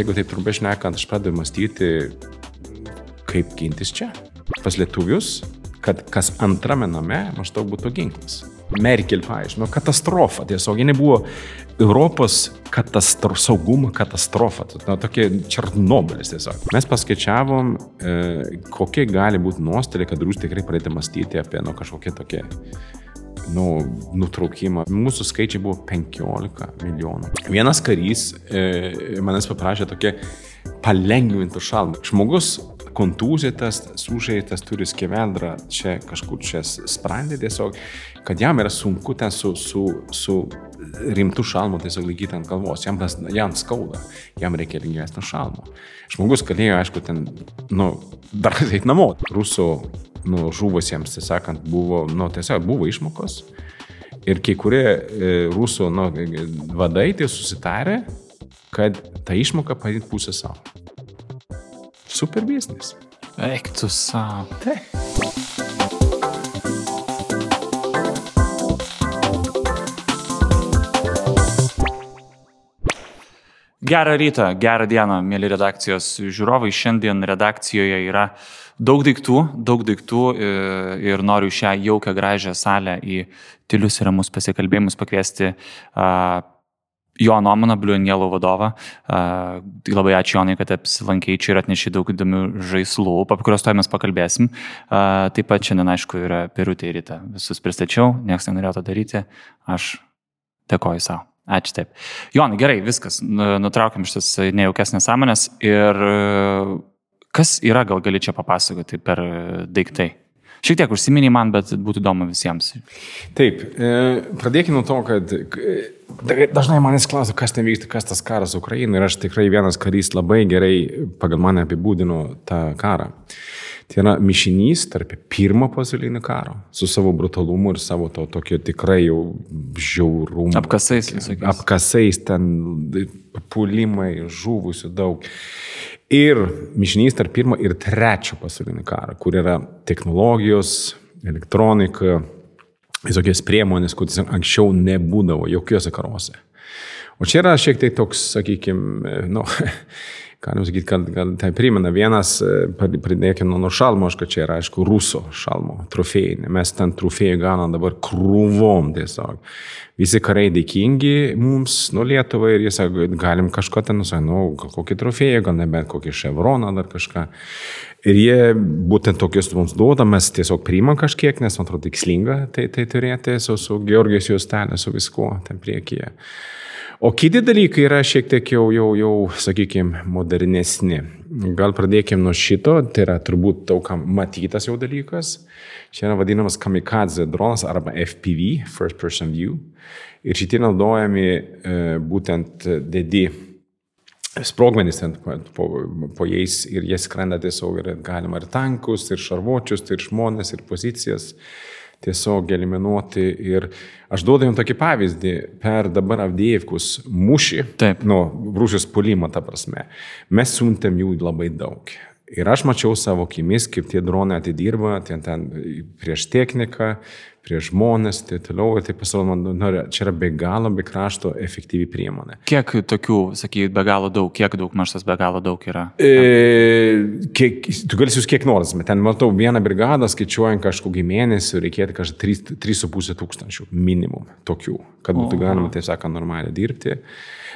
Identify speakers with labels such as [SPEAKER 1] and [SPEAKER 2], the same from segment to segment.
[SPEAKER 1] jeigu taip trumpai šnekant, aš pradedu mąstyti, kaip gintis čia. Pas lietuvius, kad kas antrame name maždaug būtų ginklas. Merkel paaiškino, katastrofa tiesiog, jinai buvo Europos katastro, saugumo katastrofa, na, tokia Černobilis tiesiog. Mes paskaičiavom, e, kokie gali būti nuostoliai, kad Rusija tikrai pradėtų mąstyti apie nu, kažkokie tokie nu, nutraukimą. Mūsų skaičiai buvo 15 milijonų. Vienas karys e, manęs paprašė tokie palengvintų šalmą. Žmogus kontūzytas, sužeitas, turi skeveldrą čia kažkur čia sprendė tiesiog, kad jam yra sunku ten su, su, su rimtų šalmų tiesiog laikyti ant galvos, jam, tas, jam skauda, jam reikia lengvesnio šalmo. Žmogus galėjo, aišku, ten, nu, dar eiti namo. Rusų, nu, žuvusiems, tiesą sakant, buvo, nu, tiesiog buvo išmokos. Ir kai kurie e, rusų nu, vadai tai susitarė, kad tą išmoką padėti pusę savo. Super biznis.
[SPEAKER 2] Eik tu savo.
[SPEAKER 1] Taip.
[SPEAKER 2] Gerą rytą, gerą dieną, mėly redakcijos žiūrovai. Šiandien redakcijoje yra daug daiktų, daug daiktų e, ir noriu šią jaukę gražią salę į tylius ir ramus pasikalbėjimus pakviesti Jo Nomaną, Bliuanielų vadovą. Uh, labai ačiū Jonai, kad apsilankiai čia ir atnešiai daug įdomių žaislų, apie kuriuos to mes pakalbėsim. Taip pat šiandien, aišku, yra Pirutė ir Ryta. Visus pristačiau, niekas nenorėjo to daryti. Aš dėkoju savo. Ačiū taip. Jonai, gerai, viskas. Nutraukiam šitas nejaukes nesąmonės. Ir kas yra, gal gali čia papasakoti per daiktai? Šiek tiek užsiminiai man, bet būtų įdomu visiems.
[SPEAKER 1] Taip, e, pradėkime nuo to, kad e, dažnai manęs klausia, kas ten vyksta, kas tas karas Ukrainoje ir aš tikrai vienas karys labai gerai pagal mane apibūdino tą karą. Tai yra mišinys tarp pirmo pasaulinio karo su savo brutalumu ir savo to tokio tikrai jau žiaurumu.
[SPEAKER 2] Apkasais, visokiais.
[SPEAKER 1] Apkasais, ten pulimai, žuvusių daug. Ir mišinys tarp pirmo ir trečio pasaulinio karo, kur yra technologijos, elektronika, visokios priemonės, kuris anksčiau nebūdavo jokiuose karuose. O čia yra šiek tiek toks, sakykime, nu, galim sakyti, kad, kad tai primena vienas, pridėkime nuo šalmo, aš kad čia yra, aišku, rusų šalmo trofėjai. Mes ten trofėjų gaunam dabar krūvom tiesiog. Visi kariai dėkingi mums, nu Lietuvai, ir jie sako, galim kažko ten, nu, nu gal kokį trofėją, gal nebent kokį ševroną ar kažką. Ir jie būtent tokius mums duoda, mes tiesiog priimam kažkiek, nes man atrodo tikslinga tai, tai turėti su, su Georgijos juostelė, su viskuo ten priekyje. O kiti dalykai yra šiek tiek jau, jau, jau sakykime, modernesni. Gal pradėkime nuo šito, tai yra turbūt daugam matytas jau dalykas. Čia yra vadinamas kamikadze dronas arba FPV, First Person View. Ir šitie naudojami e, būtent dedi sprogmenys ten po, po, po jais ir jie skrenda tiesiog ir galima ir tankus, ir šarvuočius, ir žmonės, ir pozicijas tiesiog eliminuoti. Ir aš duodu jums tokį pavyzdį per dabar Avdėjevkus mūšį,
[SPEAKER 2] Taip.
[SPEAKER 1] nu, Rusijos pulimą, ta prasme. Mes siuntėm jų labai daug. Ir aš mačiau savo akimis, kaip tie dronai atidirba, ten, ten prieš techniką, prieš žmonės, tai toliau, ir taip pasirodo, man, nu, čia yra be galo, be krašto efektyvi priemonė.
[SPEAKER 2] Kiek tokių, sakyt, be galo daug, kiek daug mažas be galo daug yra?
[SPEAKER 1] E, kiek, tu gali jūs kiek nors, bet ten matau vieną brigadą, skaičiuojant kažkokį mėnesį, reikėtų kažkaip 3,5 tūkstančių minimum tokių, kad būtų galima, taip sakant, normaliai dirbti.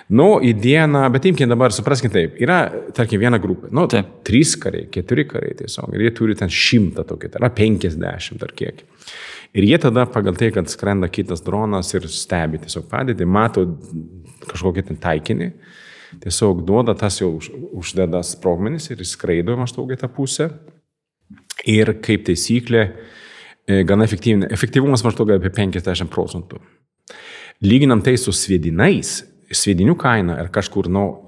[SPEAKER 1] Nu, į dieną, bet imkime dabar, supraskime taip, yra, tarkim, viena grupė, nu,
[SPEAKER 2] Taip.
[SPEAKER 1] trys kariai, keturi kariai tiesiog, ir jie turi ten šimtą tokį, tai yra penkiasdešimt ar kiek. Ir jie tada pagal tai, kad skrenda kitas dronas ir stebi tiesiog padėtį, mato kažkokį ten taikinį, tiesiog duoda tas jau už- uždeda sprogmenis ir skraido maždaug į tą pusę. Ir kaip taisyklė, e, gana efektyviai, efektyvumas maždaug apie 50 procentų. Lyginant tai su sviedinais, sviedinių kaina ir kažkur, nu,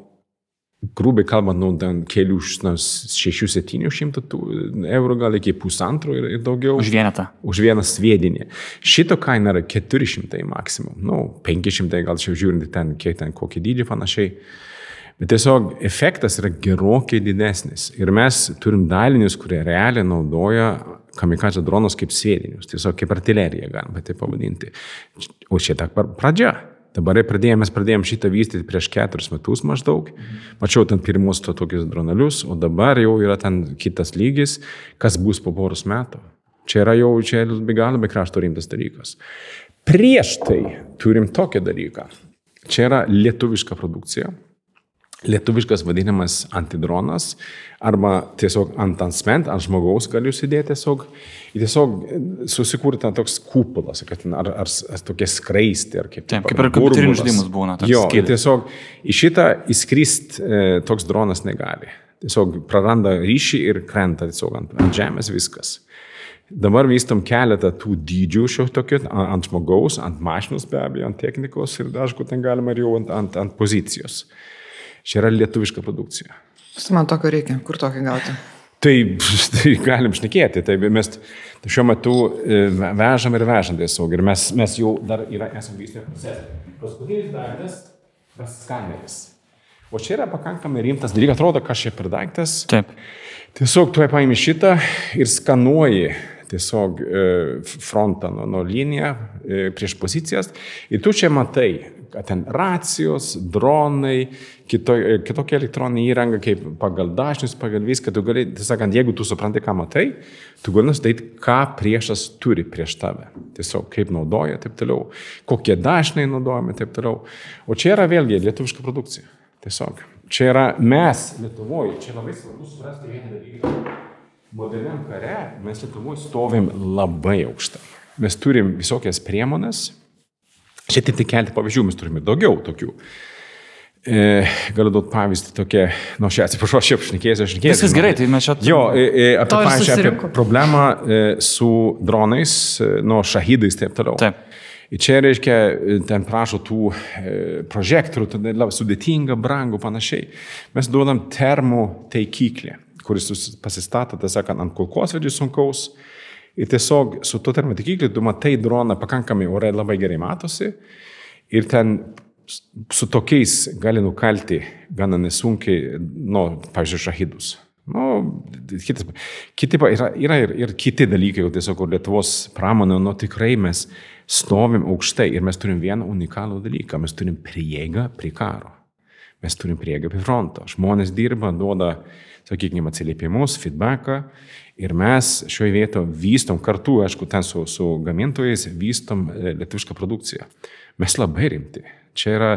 [SPEAKER 1] grubiai kalbant, nu, ten kelių, nu, 6-700 eurų, gal iki pusantro ir, ir daugiau.
[SPEAKER 2] Už vienetą.
[SPEAKER 1] Už vieną sviedinį. Šito kaina yra 400 maksimum. Nu, 500 gal čia žiūrint ten, kiek ten, kokį dydį panašiai. Bet tiesiog efektas yra gerokai didesnis. Ir mes turim dalinius, kurie realiai naudoja kamikadžio dronus kaip sviedinius. Tiesiog kaip artilerija, galima taip pavadinti. O šitą pradžia. Dabar pradėjome, mes pradėjome šitą vystyti prieš keturis metus maždaug. Mačiau ten pirmus to tokius dronelius, o dabar jau yra ten kitas lygis, kas bus po poros metų. Čia yra jau, čia be galo, be krašto rimtas dalykas. Prieš tai turim tokį dalyką. Čia yra lietuviška produkcija lietuviškas vadinamas antidronas arba tiesiog ant ansment, ant žmogaus galiu įsidėti tiesiog, tiesiog susikurti toks kupolas, kad ar, ar, ar tokie skraisti, ar kaip.
[SPEAKER 2] Taip, kaip ir kompiuterinius žaidimus būna.
[SPEAKER 1] Jo, tiesiog į šitą įskrist e, toks dronas negali. Tiesiog praranda ryšį ir krenta tiesiog ant, ant žemės viskas. Dabar vystom keletą tų dydžių šio tokio, ant žmogaus, ant mašinos be abejo, ant technikos ir, aišku, ten galima ir jau ant, ant, ant pozicijos. Čia yra lietuviška produkcija.
[SPEAKER 3] Man tokio reikia, kur tokį gauti?
[SPEAKER 1] Tai, tai galim šnekėti, tai mes šiuo metu e, vežam ir vežam tiesiog ir mes, mes jau dar yra, esame vystę procesą. Paskutinis daiktas - tas skaneris. O čia yra pakankamai rimtas dalykas, atrodo, kas čia per daiktas.
[SPEAKER 2] Taip.
[SPEAKER 1] Tiesiog tu paimi šitą ir skanuoji tiesiog e, frontą nuo, nuo liniją e, prieš pozicijas ir tu čia matai, ten racijos, dronai, kito, kitokia elektroninė įranga, kaip pagal dažnius, pagal viską, tu gali, tiesą sakant, jeigu tu supranti, ką matai, tu gali nustatyti, ką priešas turi prieš tave. Tiesiog kaip naudoja, taip toliau, kokie dažnai naudojami, taip toliau. O čia yra vėlgi lietuviška produkcija. Tiesiog. Čia yra mes Lietuvoje, čia labai svarbu suprasti vieną dalyką. Moderniam kare mes Lietuvoje stovim labai aukštai. Mes turim visokias priemonės, Čia tik kelti pavyzdžių, mes turime daugiau tokių. E, galiu duoti pavyzdį tokia, nu, aš atsiprašau, aš jau šnekėsiu, aš šnekėsiu.
[SPEAKER 2] Viskas gerai, tai mes čia
[SPEAKER 1] turime. Jo, e, e, apie, pavyzdžiui, apie problemą e, su dronais, e, nu, šahydais ir taip toliau. Taip. Ir čia reiškia, e, ten prašo tų e, projektorių, tada labai sudėtinga, brangu, panašiai. Mes duodam termų taikiklį, kuris pasistato, tai sakant, ant kulkosvedžių sunkaus. Ir tiesiog su tuo termotikikliu tu matai droną pakankamai ore labai gerai matosi. Ir ten su tokiais gali nukalti gana nesunkiai, nu, pavyzdžiui, šahidus. Nu, kitas, kiti, yra, yra ir, ir kiti dalykai, jau tiesiog Lietuvos pramonė, nu tikrai mes stovim aukštai ir mes turim vieną unikalų dalyką, mes turim prieigą prie karo. Mes turim prieigą prie fronto. Žmonės dirba, duoda, sakykime, atsiliepimus, feedbacką Ir mes šioje vietoje vystom kartu, aišku, ten su, su gamintojais, vystom e, lietuvišką produkciją. Mes labai rimti. Čia yra,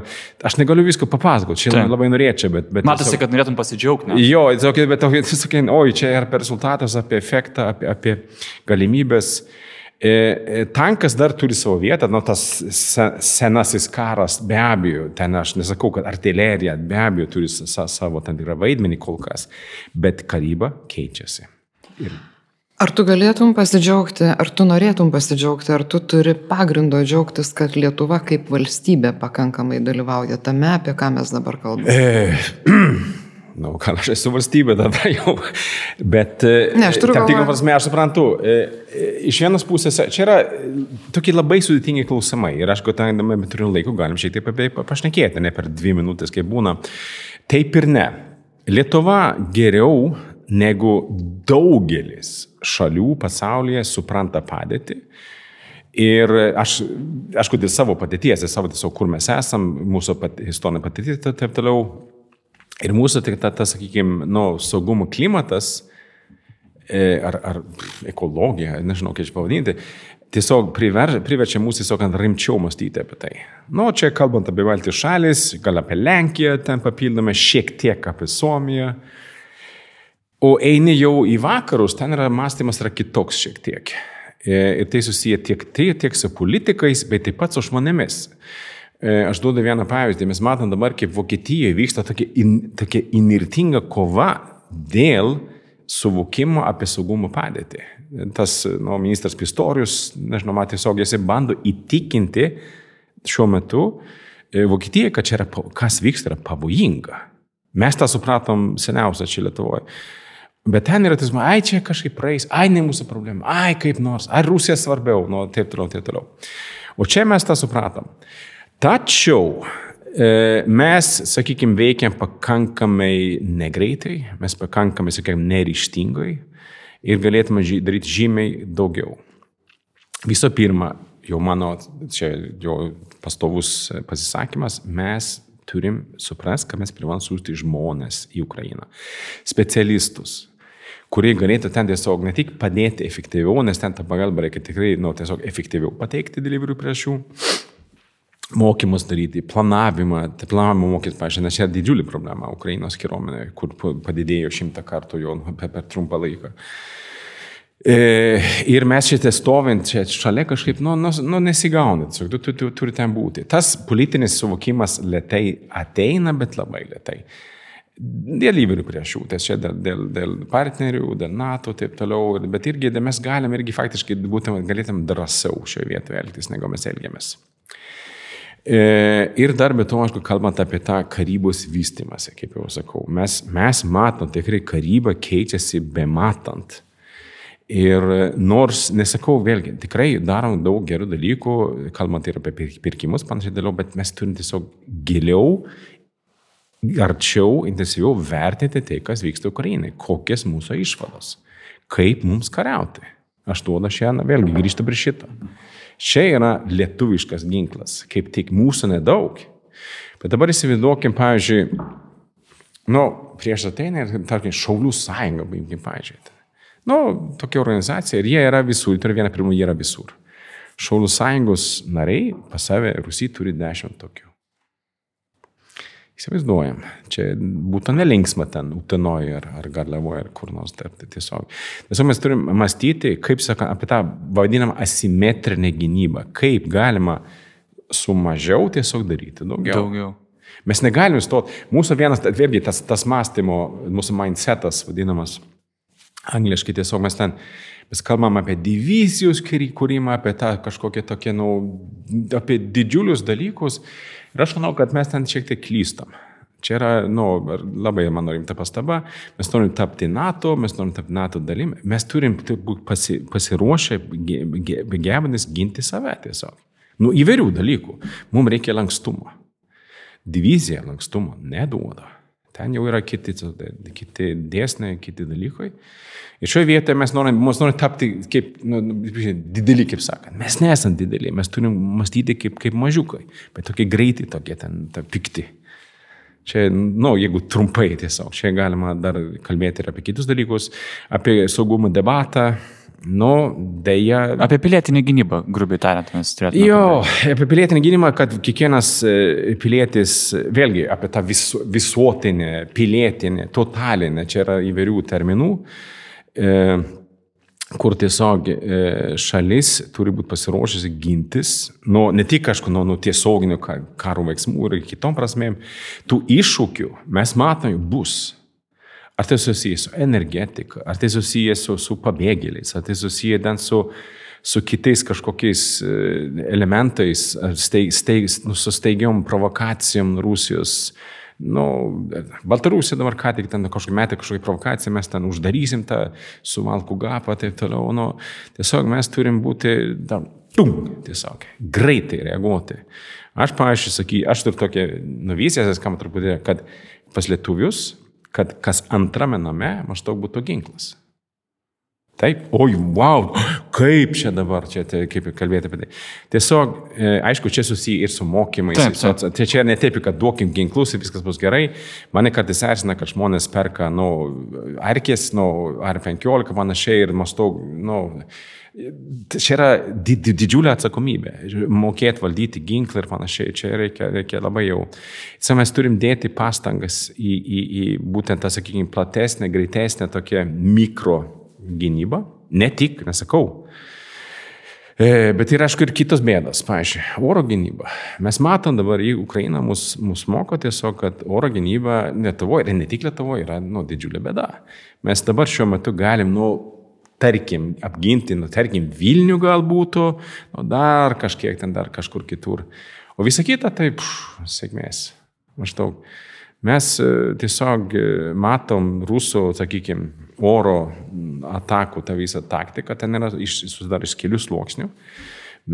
[SPEAKER 1] aš negaliu visko papasakoti, čia Taip. labai norėčiau, bet... bet
[SPEAKER 2] Matosi, tiesiog, kad norėtum pasidžiaugti. Ne?
[SPEAKER 1] Jo, tiesiog, bet tiesiog, oi, čia yra apie rezultatus, apie efektą, apie, apie galimybės. E, e, tankas dar turi savo vietą, nu, tas senasis karas be abejo, ten aš nesakau, kad artilerija be abejo turi savo tam tikrą vaidmenį kol kas, bet karyba keičiasi.
[SPEAKER 3] Ir Ar tu galėtum pasidžiaugti, ar tu norėtum pasidžiaugti, ar tu turi pagrindo džiaugtis, kad Lietuva kaip valstybė pakankamai dalyvauja tame, apie ką mes dabar kalbame? E,
[SPEAKER 1] Na, nu, ką aš esu valstybė tada jau, bet... E, ne, aš turiu... Tam tikrą prasme, aš suprantu, e, e, iš vienos pusės, čia yra tokie labai sudėtingi klausimai ir aš, kadangi turiu laiko, galim šiek tiek apie tai pašnekėti, ne per dvi minutės, kaip būna. Taip ir ne. Lietuva geriau negu daugelis šalių pasaulyje supranta padėtį. Ir aš, aišku, dėl savo patirties, dėl savo tiesiog, kur mes esam, mūsų pat, istorinė patirtis ir taip toliau. Ir mūsų, tai ta, ta sakykime, nu, saugumo klimatas, e, ar, ar ekologija, nežinau, kaip čia pavadinti, tiesiog priver, priverčia mus tiesiog rimčiau mąstyti apie tai. Nu, čia kalbant apie Baltijos šalis, gal apie Lenkiją, ten papildome šiek tiek apie Suomiją. O eini jau į vakarus, ten yra mąstymas yra kitoks šiek tiek. E, ir tai susiję tiek, tiek, tiek su politikais, bet taip pat su žmonėmis. E, aš duodu vieną pavyzdį. Mes matom dabar, kaip Vokietijoje vyksta tokia, in, tokia inirtinga kova dėl suvokimo apie saugumo padėtį. Tas nu, ministras Pistorius, nežinau, tiesiog jisai bando įtikinti šiuo metu e, Vokietijoje, kad čia yra, kas vyksta, yra pavojinga. Mes tą supratom seniausia čia Lietuvoje. Bet ten yra tas, ai čia kažkaip praeis, ai ne mūsų problema, ai kaip nors, ar Rusija svarbiau, nu taip toliau, taip toliau. O čia mes tą supratom. Tačiau e, mes, sakykime, veikiam pakankamai negreitai, mes pakankamai, sakykime, neryštingai ir galėtume daryti žymiai daugiau. Visų pirma, jau mano, čia jo pastovus pasisakymas, mes turim suprasti, kad mes privalom siūsti žmonės į Ukrainą. Specialistus, kurie galėtų ten tiesiog ne tik padėti efektyviau, nes ten tą pagalbą reikia tikrai, nu, tiesiog efektyviau pateikti dėl įvairių priešių, mokymus daryti, planavimą, tai planavimo mokytis, pažiūrėjau, nes čia didžiulė problema Ukrainos kariuomenėje, kur padidėjo šimtą kartų jau per, per trumpą laiką. E, ir mes šitą stovint čia šalia kažkaip, nu, nu, nu nesigauna, tiesiog tu, tu, tu turi ten būti. Tas politinis suvokimas lietai ateina, bet labai lietai. Dėl įvairių priešių, tai čia dėl, dėl, dėl partnerių, dėl NATO ir taip toliau, bet irgi mes galim irgi faktiškai būtent galėtum drąsiau šioje vietoje elgtis, negu mes elgiamės. E, ir dar be to, aišku, kalbant apie tą karybos vystimąsi, kaip jau sakau, mes, mes matom, tikrai karyba keičiasi be matant. Ir nors, nesakau, vėlgi, tikrai darom daug gerų dalykų, kalbant ir apie pirkimus, panašiai dėliau, bet mes turim tiesiog giliau, arčiau, intensyviau vertinti tai, kas vyksta Ukrainai, kokias mūsų išvados, kaip mums kariauti. Aš duodu šiandien, vėlgi grįžtu prie šito. Čia yra lietuviškas ginklas, kaip tik mūsų nedaug. Bet dabar įsivaizduokim, pavyzdžiui, nu, prieš ateina ir, tarkim, Šaulių sąjunga, paimkim, pavyzdžiui. Nu, tokia organizacija ir jie yra visur, turi vieną pirmų, jie yra visur. Šaulių sąjungos nariai pas save Rusijai turi dešimt tokių. Įsivaizduojam, čia būtų nelinksma ten, Utenoje ar, ar Garliavoje ar kur nors dar. Tai tiesiog. Tiesiog mes turim mąstyti, kaip sakant, apie tą vadinamą asimetrinę gynybą. Kaip galima su mažiau tiesiog daryti daugiau.
[SPEAKER 2] Daugiau.
[SPEAKER 1] Mes negalim stoti. Mūsų vienas, vėlgi tas, tas mąstymo, mūsų mindsetas vadinamas angliškai tiesiog mes ten, mes kalbam apie divizijos kūrimą, apie tą kažkokią tokią, nu, apie didžiulius dalykus. Ir aš manau, kad mes ten šiek tiek klystam. Čia yra nu, labai mano rimta pastaba. Mes norim tapti NATO, mes norim tapti NATO dalim. Mes turim būti pasi, pasiruošę, gebantys ginti save tiesiog. Nu, įvairių dalykų. Mums reikia lankstumo. Divizija lankstumo neduoda. Ten jau yra kiti, kiti dėsniai, kiti dalykai. Ir šioje vietoje mes norim, mes norim tapti kaip nu, dideli, kaip sakant. Mes nesame dideli, mes turim mąstyti kaip, kaip mažiukai, bet tokie greitai, tokie ten ta, pikti. Čia, na, nu, jeigu trumpai tiesiog, čia galima dar kalbėti ir apie kitus dalykus, apie saugumo debatą, Nu, dėja.
[SPEAKER 2] Apie pilietinę gynybą, grubiai tariant, mes turėtume.
[SPEAKER 1] Jo, kalbėti. apie pilietinę gynybą, kad kiekvienas e, pilietis, vėlgi apie tą vis, visuotinę, pilietinę, totalinę, čia yra įvairių terminų, e, kur tiesiog e, šalis turi būti pasiruošusi gintis, nu, ne tik, aišku, nuo nu, tiesioginių karo veiksmų ir kitom prasmėm, tų iššūkių mes matome bus. Ar tai susijęs su energetika, ar tai susijęs su, su pabėgėliais, ar tai susijęs ten su, su kitais kažkokiais e, elementais, steig, steig, nu, su steigiam provokacijom Rusijos. Nu, Baltarusija dabar ką tik ten kažkokį metą kažkokią provokaciją, mes ten uždarysim tą suvalkų gapą, taip toliau. Nu, tiesiog mes turim būti, da, tum, tiesiog, greitai reaguoti. Aš, pavyzdžiui, saky, aš turiu tokią nuvyzę, skamba truputį, kad pas lietuvius kad kas antrame name maždaug būtų ginklas. Taip, oi, wow, kaip čia dabar, čia kaip kalbėti apie tai. Tiesiog, e, aišku, čia susiję ir su mokymais. Taip, taip. Tai čia ne taip, kad duokim ginklus ir viskas bus gerai. Mane kartais erzina, kad žmonės perka, nu, arkės, nu, ar 15 panašiai ir maždaug, nu, Čia yra didžiulė atsakomybė. Mokėti valdyti ginklą ir panašiai. Čia reikia, reikia labai jau. Čia mes turim dėti pastangas į, į, į būtent tą, sakykime, platesnę, greitesnę tokią mikro gynybą. Ne tik, nesakau. E, bet yra, aišku, ir kitos bėdos. Pavyzdžiui, oro gynyba. Mes matom dabar į Ukrainą mus, mus moko tiesiog, kad oro gynyba Lietuvoje, ir ne tik Lietuvoje, yra nu, didžiulė bėda. Mes dabar šiuo metu galim nu, tarkim, apginti, nu, tarkim, Vilnių galbūt, nu, dar kažkiek ten, dar kažkur kitur. O visa kita, taip, sėkmės. Maždaug. Mes e, tiesiog e, matom rusų, sakykime, oro atakų tą visą taktiką, ten yra susidaro iš kelių sluoksnių.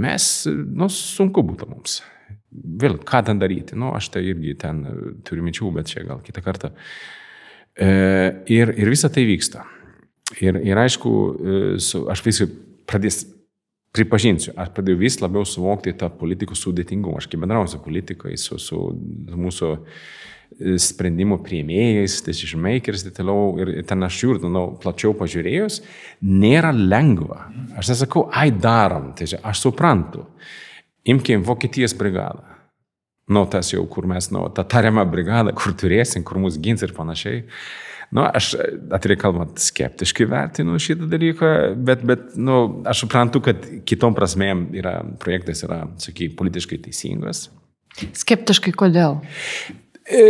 [SPEAKER 1] Mes, e, nu, sunku būtų mums. Vėl, ką ten daryti? Nu, aš tai irgi ten turiu minčių, bet čia gal kitą kartą. E, ir, ir visa tai vyksta. Ir, ir aišku, su, aš visai pradės pripažinsiu, aš pradėjau vis labiau suvokti tą politikų sudėtingumą. Aš kaip bendrauju su politikais, su, su mūsų sprendimų prieimėjais, decision makers ir toliau, ir ten aš žiūriu, nu, plačiau pažiūrėjus, nėra lengva. Aš nesakau, ai darom, tai aš suprantu. Imkim Vokietijos brigadą. Nu, tas jau, kur mes, nu, ta tariama brigada, kur turėsim, kur mus gins ir panašiai. Nu, aš atvirai kalbant skeptiškai vertinu šitą dalyką, bet, bet nu, aš suprantu, kad kitom prasmėm yra, projektas yra, sakyk, politiškai teisingas.
[SPEAKER 3] Skeptiškai kodėl?
[SPEAKER 1] E,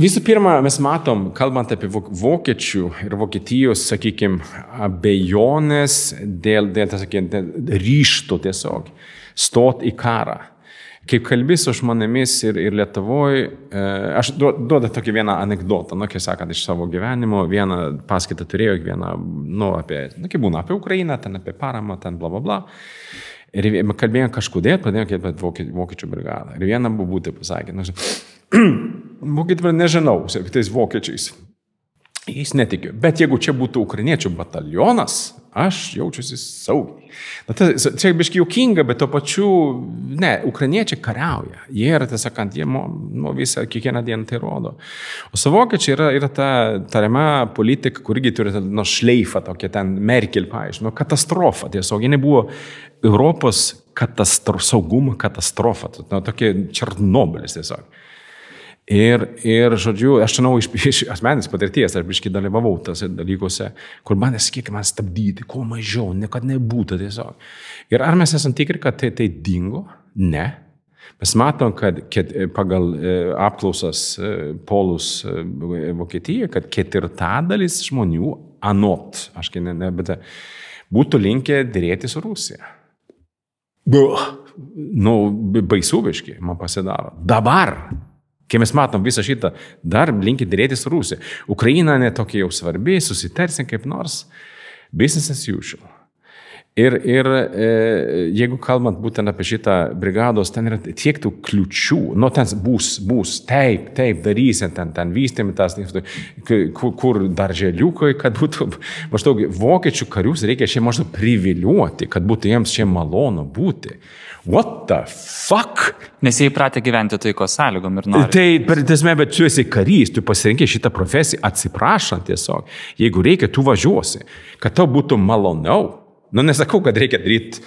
[SPEAKER 1] visų pirma, mes matom, kalbant apie vokiečių ir Vokietijos, sakykime, abejonės dėl, dėl, sakykime, ryšto tiesiog stot į karą kaip kalbi su žmonėmis ir, ir Lietuvoje, aš duodu tokį vieną anegdotą, nu, kaip sakant, iš savo gyvenimo, vieną paskaitą turėjau, vieną, nu, apie, nu, kaip būna, apie Ukrainą, ten apie paramą, ten bla bla bla. Ir kalbėjome kažkodėl, pradėjome kalbėti apie vokiečių brigadą. Ir vieną buvo būti pasakė, nu, vokiečių nežinau, tais vokiečiais. Jais netikiu. Bet jeigu čia būtų ukrainiečių batalionas, aš jaučiuosi saugiai. Na, ta, čia biškai juokinga, bet tuo pačiu, ne, ukrainiečiai kariauja. Jie yra, tiesą sakant, jie nu, visą, kiekvieną dieną tai rodo. O savokiečiai yra, yra ta tariama politika, kur irgi turi nu, šleifą, tokia ten Merkel, paaiškino, nu, katastrofa. Tiesiog, jie nebuvo Europos katastro, saugumo katastrofa, nu, tokia Černobilis tiesiog. Ir, ir, žodžiu, aš žinau iš, iš asmeninės patirties, aš biškai dalyvavau tose dalykuose, kur bandė, kiek man stabdyti, kuo mažiau, niekad nebūtų tiesiog. Ir ar mes esame tikri, kad tai, tai dingo? Ne. Mes matom, kad, kad pagal e, apklausas e, polus e, Vokietijoje, kad ketvirtadalis žmonių anot, aš ne, ne, bet būtų linkę dėrėti su Rusija. Buh, nu, baisu biškai man pasidaro. Dabar Kai mes matom visą šitą, dar linki dėrėti su Rusija. Ukraina netokia jau svarbi, susitarsim kaip nors. Business as usual. Ir, ir e, jeigu kalbant būtent apie šitą brigados, ten yra tiek tų kliučių, nu ten bus, bus, taip, taip, darysim, ten, ten vystėm tas, kur, kur darželiukai, kad būtų, maždaug, vokiečių karius reikia čia maždaug priviliuoti, kad būtų jiems čia malonu būti. What the fuck?
[SPEAKER 2] Nes jie įpratę gyventi taiko sąlygom ir nori.
[SPEAKER 1] Tai, per tiesmę, bet tu esi karys, tu pasirinkė šitą profesiją atsiprašant tiesiog. Jeigu reikia, tu važiuosi, kad tau būtų maloniau. Nu, nesakau, kad reikia daryti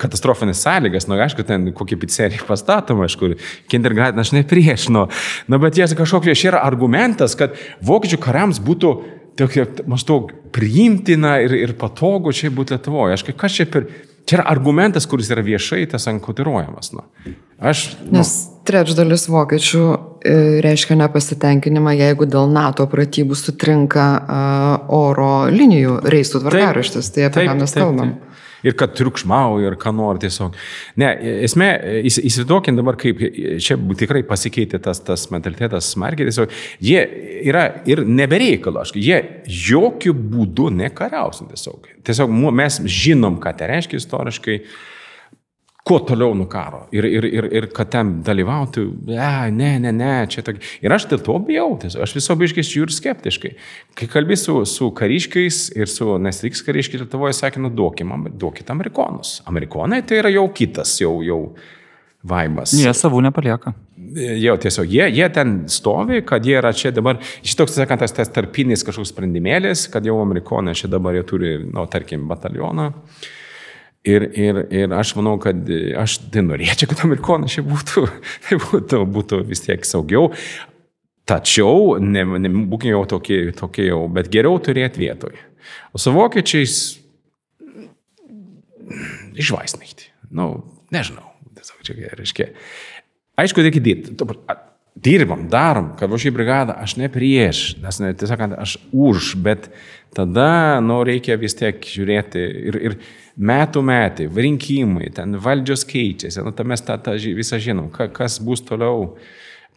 [SPEAKER 1] katastrofinės sąlygas, nu, aišku, ten kokį pizzeriją pastatoma, aišku, kindergarten aš nepriešinu, nu, bet jie kažkokie čia yra argumentas, kad vokiečių kariams būtų tokia, maždaug priimtina ir, ir patogu čia būti Lietuvoje. Aš kas čia per... Čia yra argumentas, kuris yra viešai tas ankotiruojamas. Nu. Aš,
[SPEAKER 3] nu. Nes trečdalis vokiečių reiškia nepasitenkinimą, jeigu dėl NATO pratybų sutrinka uh, oro linijų reisų tvarkaraštis. Tai apie taip, ką mes taip, kalbam. Taip
[SPEAKER 1] ir kad triukšmauja, ir ką nori tiesiog. Ne, esmė, įsivaizduokim dabar, kaip čia tikrai pasikeitė tas, tas mentalitetas smarkiai, tiesiog jie yra ir nebereikalo, jie jokių būdų nekariausim tiesiog. Tiesiog mes žinom, ką tai reiškia istoriškai kuo toliau nuo karo. Ir, ir, ir, ir kad ten dalyvautų, ne, ne, ne, čia tokia. Ir aš dėl to bijau, aš viso biškai žiūriu skeptiškai. Kai kalbėsiu su, su kariškiais ir su nesriks kariškiais Lietuvoje, sakė, nu duokim, duokit amerikonus. Amerikonai tai yra jau kitas, jau, jau vaibas.
[SPEAKER 2] Jie savų nepalieka.
[SPEAKER 1] Jau tiesiog, jie, jie ten stovi, kad jie yra čia dabar, šitoks, sakant, tas, tas tarpinis kažkoks sprendimėlis, kad jau amerikonai čia dabar jie turi, nu, tarkim, batalioną. Uh, Ir, ir, ir aš manau, kad aš tai norėčiau, kad amerikonai čia būtų, tai būtų, būtų vis tiek saugiau. Tačiau, ne, ne, būkime jau tokie, tokie jau, bet geriau turėti vietoj. O su vokiečiais išvaisnaikti. Nu, nežinau. Tiesiog čia reiškia. Aišku, reikia dirbti. Dirbam, darom, kad va šį brigadą aš ne prieš, nes tiesiog aš už, bet tada, nu, reikia vis tiek žiūrėti ir, ir metų metai, rinkimai, ten valdžios keičiasi, nu, mes tą, tą visą žinom, ka, kas bus toliau,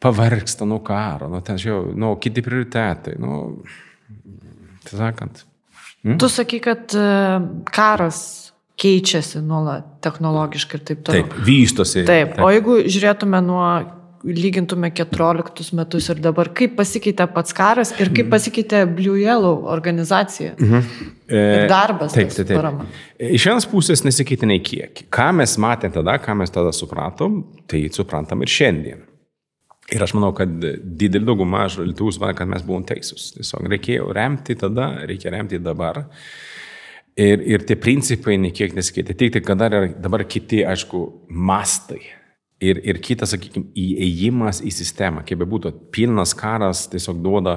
[SPEAKER 1] pavargsta nuo karo, nu, ten jau, nu, kiti prioritetai, nu, tai sakant.
[SPEAKER 4] Hmm? Tu sakai, kad e, karas keičiasi nuolat technologiškai ir taip toliau.
[SPEAKER 1] Taip, vystosi.
[SPEAKER 4] Taip, taip. o jeigu žiūrėtume nuo lygintume 14 metus ir dabar, kaip pasikeitė pats karas ir kaip pasikeitė Blue Yellow organizacija. Mhm. Ir darbas.
[SPEAKER 1] Taip, taip, taip. Iš vienos pusės nesikeitė nei kiek. Ką mes matėme tada, ką mes tada supratom, tai suprantam ir šiandien. Ir aš manau, kad didelį daugumą žaltūs man, kad mes buvom teisūs. Tiesiog reikėjo remti tada, reikia remti dabar. Ir, ir tie principai niekiek nesikeitė. Tik tai, kad dar yra dabar kiti, aišku, mastai. Ir, ir kitas, sakykime, įėjimas į sistemą, kaip bebūtų, pilnas karas tiesiog duoda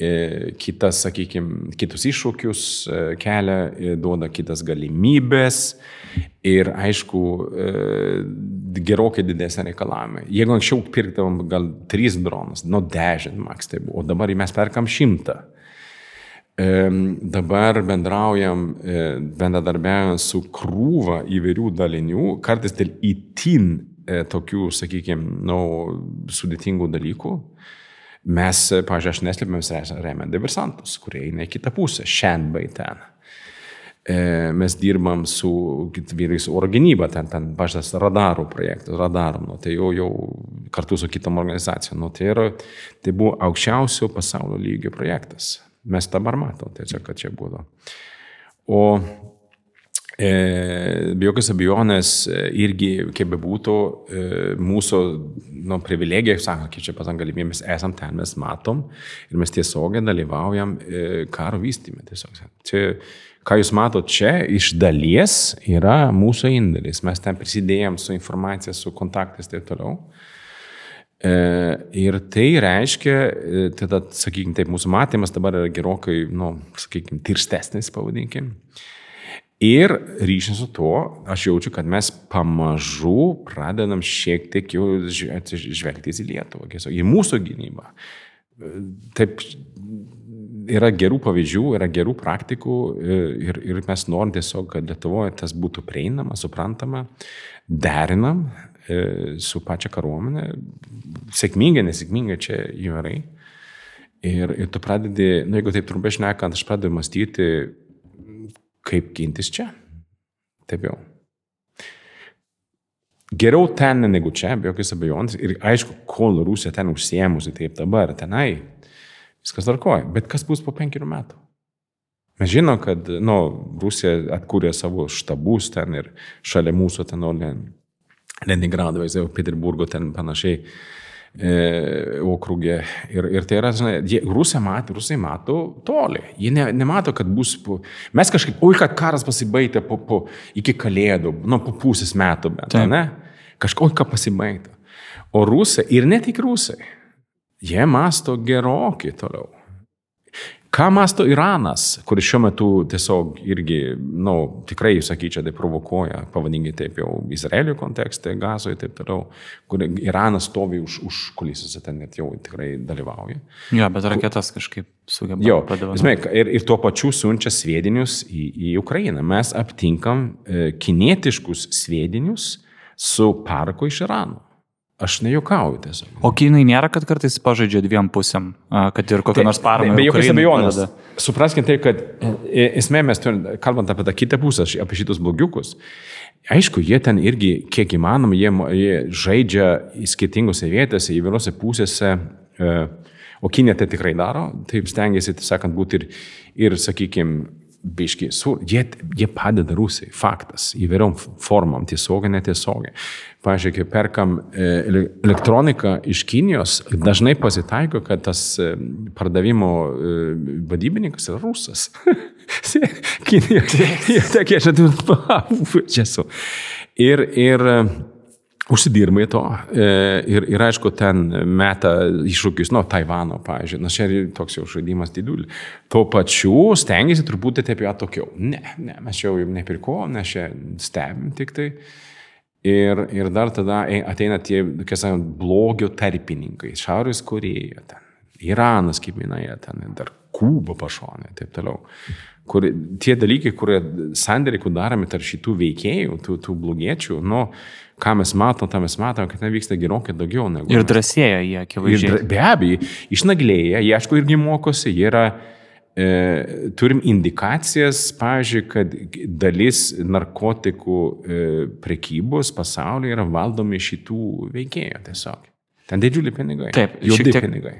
[SPEAKER 1] e, kitas, sakykime, kitus iššūkius, e, kelia, e, duoda kitas galimybės ir, aišku, e, gerokai didesnė reikalavimai. Jeigu anksčiau pirkdavom gal 3 dronus, nuo 10 maks tai buvo, o dabar mes perkam 100. Dabar bendraujam, e, bendradarbiavame su krūva įvairių dalinių, kartais dėl įtin e, tokių, sakykime, nu, sudėtingų dalykų. Mes, pažiūrėjau, aš neslėpėm, mes remiam diversantus, kurie eina į kitą pusę, šiandien bei ten. E, mes dirbam su vyrais oro gynyba, ten, ten pažiūrės radarų projektas, radarų, nu, tai jau, jau kartu su kitom organizacijom. Nu, tai, yra, tai buvo aukščiausio pasaulio lygio projektas. Mes dabar matom, tiesiog, kad čia buvo. O e, be jokios abejonės e, irgi, kaip bebūtų, e, mūsų nu, privilegija, sako, kiek čia pasang galimybė, mes esam ten, mes matom ir mes tiesiogiai dalyvaujam e, karo vystymė. Tiesiog. Čia, ką jūs matot čia, iš dalies yra mūsų indėlis. Mes ten prisidėjom su informacija, su kontaktais ir taip toliau. E, ir tai reiškia, e, tada, sakykime, taip, mūsų matymas dabar yra gerokai, nu, sakykime, tirstesnis, pavadinkim. Ir ryšys su tuo, aš jaučiu, kad mes pamažu pradedam šiek tiek jau žvelgti į Lietuvą, į mūsų gynybą. E, taip, yra gerų pavyzdžių, yra gerų praktikų ir, ir mes norim tiesiog, kad Lietuvoje tas būtų prieinama, suprantama, derinam E, su pačia kariuomenė, sėkmingai, nesėkmingai čia įvairiai. Ir, ir tu pradedi, na nu, jeigu taip trumpai šnekant, aš pradedu mąstyti, kaip gintis čia. Taip jau. Geriau ten negu čia, be jokios abejonės. Ir aišku, kol Rusija ten užsiemusi, taip dabar, tenai, viskas tvarkoja. Bet kas bus po penkerių metų? Mes žinom, kad nu, Rusija atkūrė savo štabus ten ir šalia mūsų ten, Leningrado, Peterburgo, ten panašiai e, okrūgė. Ir, ir tai yra, žinai, jie, rusai mato, rusai mato toli. Jie ne, nemato, kad bus, po, mes kažkaip, oi, kad karas pasibaigė po, po, iki kalėdų, nu, po pusės metų, bet, ne? Kažko, ką pasibaigė. O rusai, ir ne tik rusai, jie masto gerokai toliau. Ką masto Iranas, kuris šiuo metu tiesiog irgi, na, nu, tikrai, sakyčiau, tai provokuoja, pavadinkime taip jau Izraelio kontekste, gazoje ir taip toliau, kur Iranas stovi už, už kulisose, ten net jau tikrai dalyvauja.
[SPEAKER 2] Jo, bet raketas kažkaip sugeba.
[SPEAKER 1] Jo, esmė, ir, ir tuo pačiu siunčia sviedinius į, į Ukrainą. Mes aptinkam e, kinietiškus sviedinius su parku iš Irano. Aš nejokauju tiesiog.
[SPEAKER 2] O kinai nėra, kad kartais pažaidžia dviem pusėm, kad ir kokią tai, nors paramą.
[SPEAKER 1] Be jokios abejonės. Supraskime tai, kad e, e, esmė mes turime, kalbant apie tą kitą pusę, apie šitus blogiukus, aišku, jie ten irgi, kiek įmanoma, jie, jie žaidžia į skirtingose vietose, įvairiose pusėse, e, o Kinė tai tikrai daro, taip stengiasi, taip sakant, būti ir, ir sakykime, biški, su, jie, jie padeda Rusijai, faktas, įvairiom formom, tiesiogiai, netiesiogiai. Pavyzdžiui, kai perkam e, elektroniką iš Kinijos, dažnai pasitaiko, kad tas e, pardavimo e, vadybininkas yra rusas. Kinija, tokie, čia esu. Ir, ir Užsidirba į to ir, ir aišku, ten meta iššūkius, nu, Taivano, pavyzdžiui, na, čia toks jau žaidimas didelis. Tuo pačiu stengiasi taip jau atokiau. Ne, ne, mes čia jau nepirkom, mes čia stebim tik tai. Ir, ir dar tada ateina tie, kaip sakant, blogio tarpininkai, Šiaurės Koreja, ten, Iranas, kaip minėjo, ten dar Kuba pašonė ir taip toliau. Kur, tie dalykai, kurie sandėriai, kur daromi tarp šitų veikėjų, tų, tų blogiečių, nu, ką mes matom, tą mes matom, kad ten vyksta gerokai daugiau negu.
[SPEAKER 2] Ir drąsėja jie, akivaizdžiai.
[SPEAKER 1] Be abejo, išnaglėja, jie aišku irgi mokosi, jie yra, e, turim indikacijas, pavyzdžiui, kad dalis narkotikų e, prekybos pasaulyje yra valdomi šitų veikėjų tiesiog. Ten didžiuliai pinigai.
[SPEAKER 2] Taip,
[SPEAKER 1] juodi
[SPEAKER 2] tiek-
[SPEAKER 1] pinigai.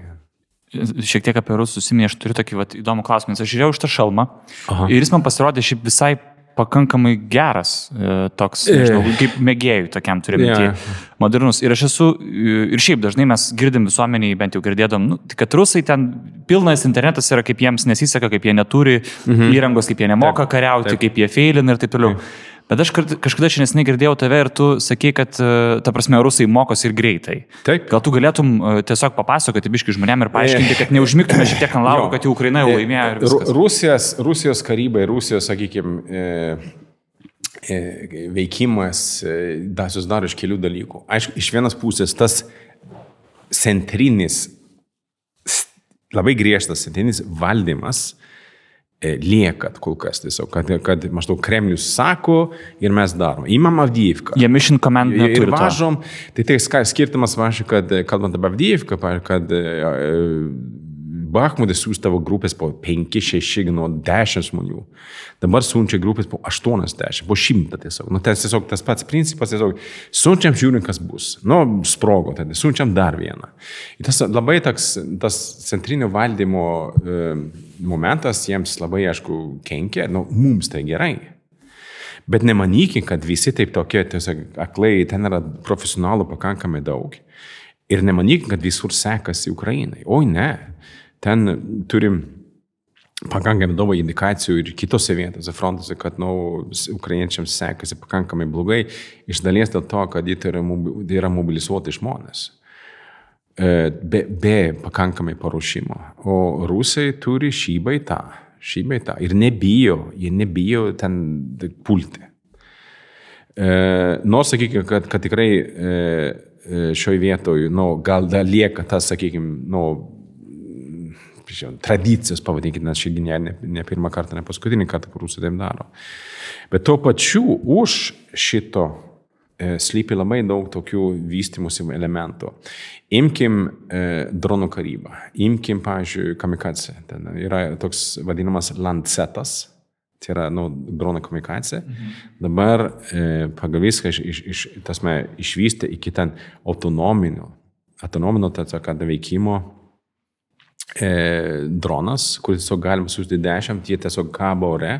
[SPEAKER 2] Šiek tiek apie rusus užsiminė, aš turiu tokį vat, įdomų klausimą. nes Aš žiūrėjau iš tą šalmą
[SPEAKER 1] Aha.
[SPEAKER 2] ir jis man pasirodė šiaip visai pakankamai geras, e, toks, nežinau, kaip mėgėjų tokiam turime. Yeah. Modernus. Ir aš esu, e, ir šiaip dažnai mes girdim visuomeniai, bent jau girdėdom, nu, kad rusai ten pilnas internetas yra, kaip jiems nesiseka, kaip jie neturi mhm. įrangos, kaip jie nemoka
[SPEAKER 1] Taip,
[SPEAKER 2] kariauti,
[SPEAKER 1] taip.
[SPEAKER 2] kaip jie feilina ir taip toliau. Bet aš kažkada šiandien neseniai girdėjau tave ir tu sakei, kad, e, ta prasme, rusai mokosi ir greitai.
[SPEAKER 1] Taip.
[SPEAKER 2] Gal tu galėtum e, tiesiog papasakoti biški žmonėm ir paaiškinti, kad neužmigtume šiek tiek ant lauro, kad jau Ukraina jau laimėjo
[SPEAKER 1] Ru-
[SPEAKER 2] viskas.
[SPEAKER 1] Rusijos, Rusijos karybai, Rusijos, sakykime, veikimas e, da- susidaro iš kelių dalykų. Aišku, iš vienos pusės tas centrinis, labai griežtas centrinis valdymas e, lieka kol kas tiesiog, kad, kad maždaug Kremlius sako ir mes darom. Įmam Avdyivką.
[SPEAKER 2] Jie Mission Command
[SPEAKER 1] Ir
[SPEAKER 2] neturi. to.
[SPEAKER 1] važom, tai tai skirtumas, važiuoju, kad e, kalbant apie Avdyivką, kad e, Bahmutis siūstavo grupės po 5, 6, nuo 10 žmonių. Dabar siunčia grupės po 80, po 100 tiesiog. Nu, tas tiesiog tas pats principas, tiesiog siunčiam žiūrim, kas bus. Nu, sprogo, tada siunčiam dar vieną. Ir tas labai toks, tas centrinio valdymo e, momentas jiems labai, aišku, kenkia, nu, mums tai gerai. Bet nemanykim, kad visi taip tokie, tiesiog aklai, ten yra profesionalų pakankamai daug. Ir nemanykim, kad visur sekasi Ukrainai. Oi ne. Ten turim pakankamai daug indikacijų ir kitose vietose, frontuose, kad nu, ukrainiečiams sekasi pakankamai blogai. Iš dalies dėl to, kad jie tai yra, mobi- yra mobilizuoti žmonės. E, Be, be pakankamai paruošimo. O rusai turi šį baitą. Šį baitą. Ir nebijo, jie nebijo ten pulti. E, nors sakykime, kad, kad tikrai e, e, šioje vietoje, nu, gal dar lieka tas, sakykime, nu, tradicijos, pavadinkime, nes šiandien ne, ne, pirmą kartą, ne paskutinį kartą, kur rusai taip daro. Bet tuo pačiu už šito e, slypi labai daug tokių vystimusi elementų. Imkim e, dronų karybą, imkim, pavyzdžiui, kamikaze. Ten yra toks vadinamas Lancetas, tai yra nu, dronų komunikacija. Mhm. Dabar e, pagal viską iš, iš, iš, tasme, išvystė iki ten autonominio, autonominio kad veikimo e, dronas, kuris tiesiog galima siūsti dešimt, jie tiesiog kabo ore,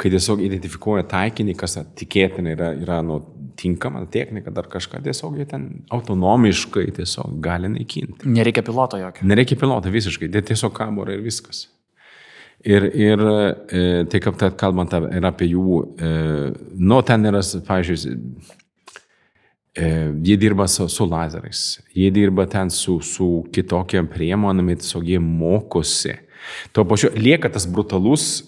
[SPEAKER 1] kai tiesiog identifikuoja taikinį, kas tikėtina yra, yra nu, tinkama technika, dar kažką, tiesiog jie ten autonomiškai tiesiog gali naikinti.
[SPEAKER 2] Nereikia piloto jokio.
[SPEAKER 1] Nereikia piloto visiškai, jie tiesiog ore ir viskas. Ir, ir e, tai kaip tad kalbant ir apie jų, e, nu ten yra, pavyzdžiui, e, jie dirba su, su lazerais, jie dirba ten su, su kitokiam priemonėmis, tiesiog jie mokosi. Tuo pačiu lieka tas brutalus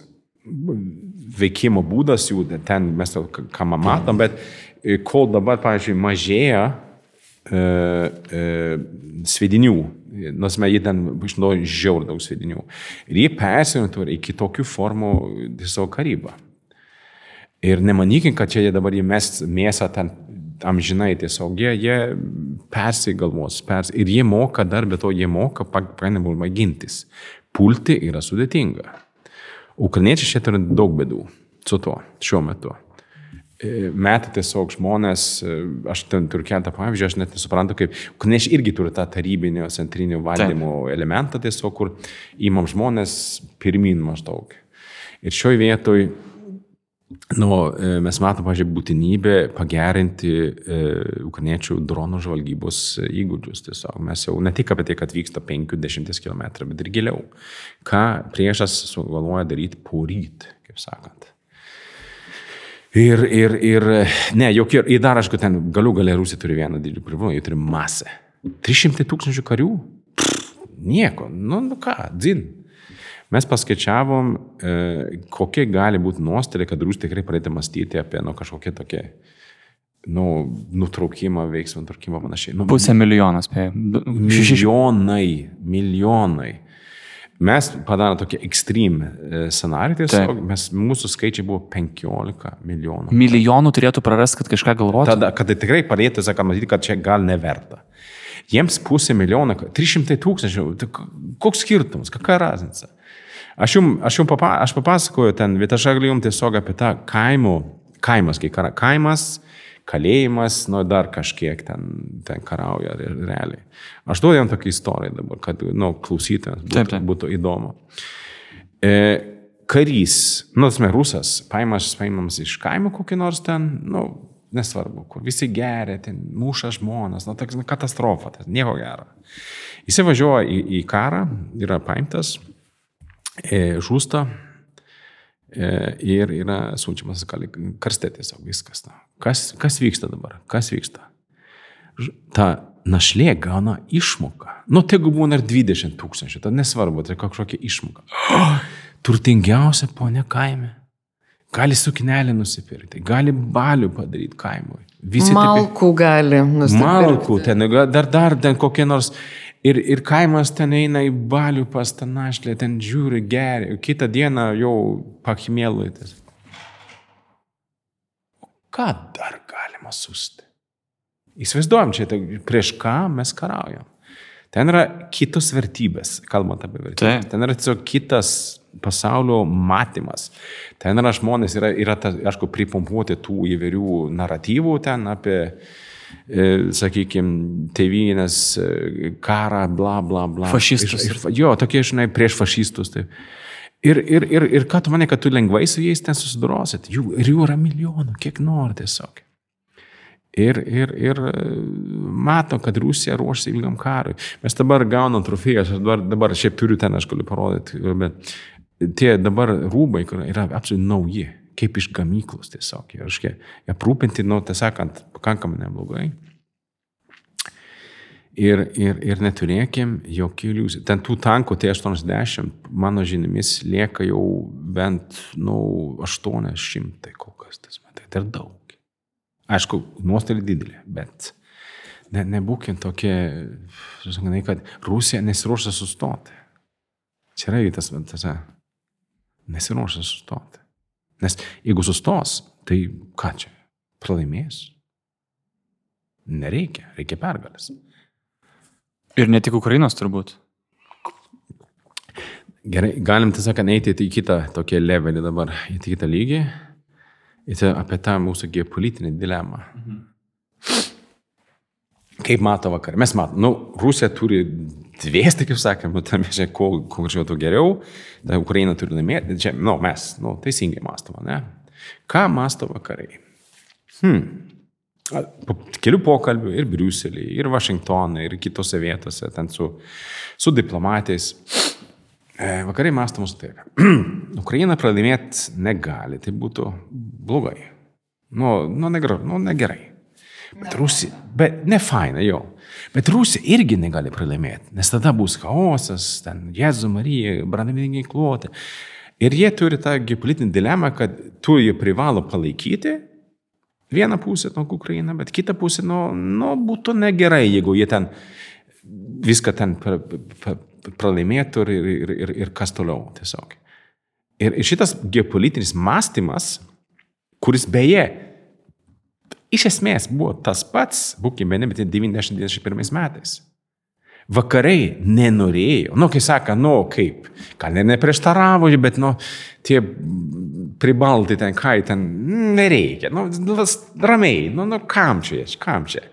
[SPEAKER 1] veikimo būdas jų, ten mes jau ką matom, bet e, kol dabar, pavyzdžiui, mažėja e, e, svedinių, nors mes jie ten išnaudoja žiaur daug svedinių. Ir jie persiorientuoja į kitokių formų savo karybą. Ir nemanykim, kad čia jie dabar jie mes mėsą ten amžinai tiesiog, jie, jie persigalvos, pers, ir jie moka dar, bet to jie moka pakankamai gintis. Pulti yra sudėtinga. Ukrainiečiai čia turi daug bėdų su tuo šiuo metu. E, Meta tiesiog žmonės, e, aš ten turiu keletą pavyzdžių, aš net nesuprantu, kaip ukrainiečiai irgi turi tą tarybinio centrinio valdymo Taip. elementą tiesiog, kur įmam žmonės pirmin maždaug. Ir šioje vietoje Nu, e, mes matome, pažiūrėjau, būtinybę pagerinti e, ukrainiečių dronų žvalgybos įgūdžius. Tiesiog mes jau ne tik apie tai, kad vyksta 50 km, bet ir giliau. Ką priešas sugalvoja daryti poryt, kaip sakant. Ir, ir, ir ne, jokie, ir dar, aišku, ten galių galę Rusija turi vieną didžiulį privalumą, jie turi masę. 300 tūkstančių karių? Pff, nieko, nu, nu ką, dzin. Mes paskaičiavom, e, kokie gali būti nuostoliai, kad Rusija tikrai pradėtų mąstyti apie nu, kažkokią tokią nu, nutraukimą, veiksmą, nutraukimą panašiai. Nu,
[SPEAKER 2] Pusę milijono, spėjau.
[SPEAKER 1] milijonai, milijonai. Mes padarėme tokį ekstrem scenarijų, tiesiog mes, mūsų skaičiai buvo 15 milijonų.
[SPEAKER 2] Milijonų turėtų prarasti, kad kažką galvotų.
[SPEAKER 1] Tada, kad tai tikrai pradėtų, sakant, matyti, kad čia gal neverta. Jiems pusė milijono, 300 tūkstančių, tai koks skirtumas, kokia raznica. Aš jums, aš jums papa, aš papasakoju ten, bet aš galiu jums tiesiog apie tą kaimo, kaimas, kai kara, kaimas, kalėjimas, nu, dar kažkiek ten, ten karauja realiai. Aš duodu jam tokią istoriją dabar, kad, nu, klausytėms būtų, taip, taip. būtų įdomu. E, karys, nu, tas rusas, paimamas, paimamas iš kaimo kokį nors ten, nu, nesvarbu, kur visi geria, ten muša žmonės, nu, toks nu, katastrofa, tas nieko gero. Jis važiuoja į, į karą, yra paimtas, žūsta e, ir yra siunčiamas karste tiesiog viskas. Kas, kas vyksta dabar? Kas vyksta? Ta našlė gauna išmoką. Nu, tegu būna ir 20 tūkstančių, tai nesvarbu, tai kažkokia išmoka. Oh, turtingiausia ponia kaime. Gali suknelį nusipirkti, gali balių padaryti kaimui.
[SPEAKER 3] Visi Malkų taip, gali nusipirkti.
[SPEAKER 1] Malkų, ten, dar, dar ten kokie nors Ir, ir kaimas ten eina į balių pas tą našlę, ten žiūri, geria, kitą dieną jau pakimėluotis. Ką dar galima susti? Įsivaizduojam čia, tai prieš ką mes karaujam. Ten yra kitos vertybės, kalbant apie vertybės. Ten yra tiesiog kitas pasaulio matymas. Ten yra žmonės, yra, yra ta, aišku, pripumpuoti tų įvairių naratyvų ten apie uh, sakykime, tėvynės e, karą, bla, bla, bla.
[SPEAKER 2] Fašistus.
[SPEAKER 1] Ir, ir, jo, tokie, žinai, prieš fašistus. Tai. Ir, ir, ir, ir ką tu manai, kad tu lengvai su jais ten susidorosit? Jų, ir jų yra milijonų, kiek nori tiesiog. Ir, ir, ir e, mato, kad Rusija ruošiasi ilgam karui. Mes dabar gaunam trofėjas, aš dabar, dabar šiaip turiu ten, aš galiu parodyti, bet tie dabar rūbai yra absoliučiai nauji kaip iš gamyklos tiesiog. Reiškia, aprūpinti, nu, tiesąkant, pakankamai neblogai. Ir, ir, ir neturėkim jokių iliuzijų. Ten tų tankų T-80, mano žinimis, lieka jau bent, nu, 800 kol kas. Tas, tai tai daug. Aišku, nuostoliai didelė, bet ne, nebūkim tokie, žinai, kad Rusija nesiruošia sustoti. Čia yra tas, tas, nesiruošia sustoti. Nes jeigu sustos, tai ką čia? Pralaimės? Nereikia, reikia pergalės.
[SPEAKER 2] Ir ne tik Ukrainos turbūt.
[SPEAKER 1] Gerai, galim tiesiog eiti į kitą tokį levelį dabar, į kitą lygį, į apie tą mūsų geopolitinį dilemą. Mhm. Kaip mato vakar? Mes matom, nu, Rusija turi dviesti, kaip sakėm, nu, tam čia, kuo, kuo žinau, geriau, ta Ukraina turi laimėti, čia, nu, mes, nu, teisingai mąstome, ne? Ką masto vakarai? Hmm. Kelių pokalbių ir Briuselį, ir Vašingtoną, ir kitose vietose, ten su, su diplomatais. E, vakarai masto mūsų taip. Ukraina pralaimėti negali, tai būtų blogai. Nu, nu, negerai. Nu, negerai. Bet Rusija, bet ne faina jo. Bet Rusija irgi negali pralaimėti, nes tada bus chaosas, ten Jėzus Marija, branduoliniai ginkluoti. Ir jie turi tą geopolitinį dilemą, kad tu jį privalo palaikyti vieną pusę, nu, Ukrainą, bet kitą pusę, nu, nu, būtų negerai, jeigu jie ten viską ten pra, pra, pralaimėtų ir, ir, ir, ir kas toliau tiesiog. Ir šitas geopolitinis mąstymas, kuris beje iš esmės buvo tas pats, būkime, bet 90-91 metais. Vakarai nenorėjo, nu, kai sako, nu, kaip, gal ir neprieštaravo, bet, nu, tie pribaltai ten, ką ten, nereikia, nu, ramiai, nu, nu, kam čia, kam čia.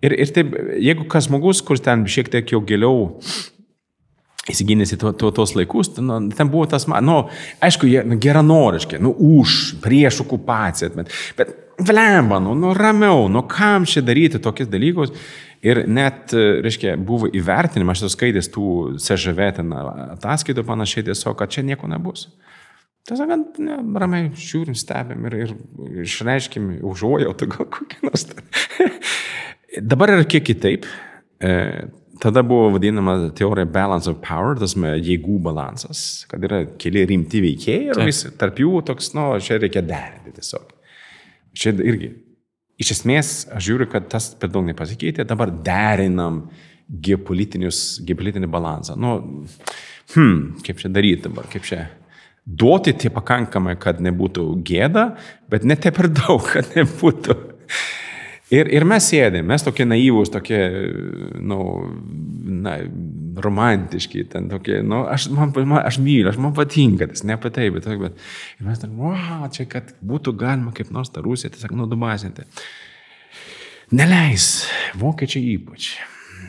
[SPEAKER 1] Ir, ir taip, jeigu kas žmogus, kuris ten šiek tiek jau giliau įsigilinęs į to, to, tos laikus, nu, ten buvo tas, nu, aišku, jie nu, geranoriški, nu, už, prieš okupaciją, bet, bet vlemba, nu, nu ramiau, nu kam čia daryti tokius dalykus. Ir net, reiškia, buvo įvertinimas, aš esu skaitęs tų CŽV ten ataskaitų panašiai tiesiog, kad čia nieko nebus. Tiesiog, ne, ramiai žiūrim, stebim ir, ir išreiškim užuojautą gal kokį nors. Dabar yra kiek kitaip. E, tada buvo vadinama teorija balance of power, tas jėgų balansas, kad yra keli rimti veikėjai ir vis tarp jų toks, nu, čia reikia derinti tiesiog. Čia irgi. Iš esmės, aš žiūriu, kad tas per daug nepasikeitė, dabar derinam geopolitinį balansą. Nu, hmm, kaip čia daryti dabar, kaip čia duoti tie pakankamai, kad nebūtų gėda, bet ne taip per daug, kad nebūtų Ir, ir mes sėdėm, mes tokie naivūs, tokie, nu, na, romantiški, ten tokie, nu, aš, man, man, aš myliu, aš man patinka, tas ne apie tai, bet, bet ir mes ten, wow, čia, kad būtų galima kaip nors tą Rusiją tiesiog nudubasinti. Neleis, vokiečiai ypač.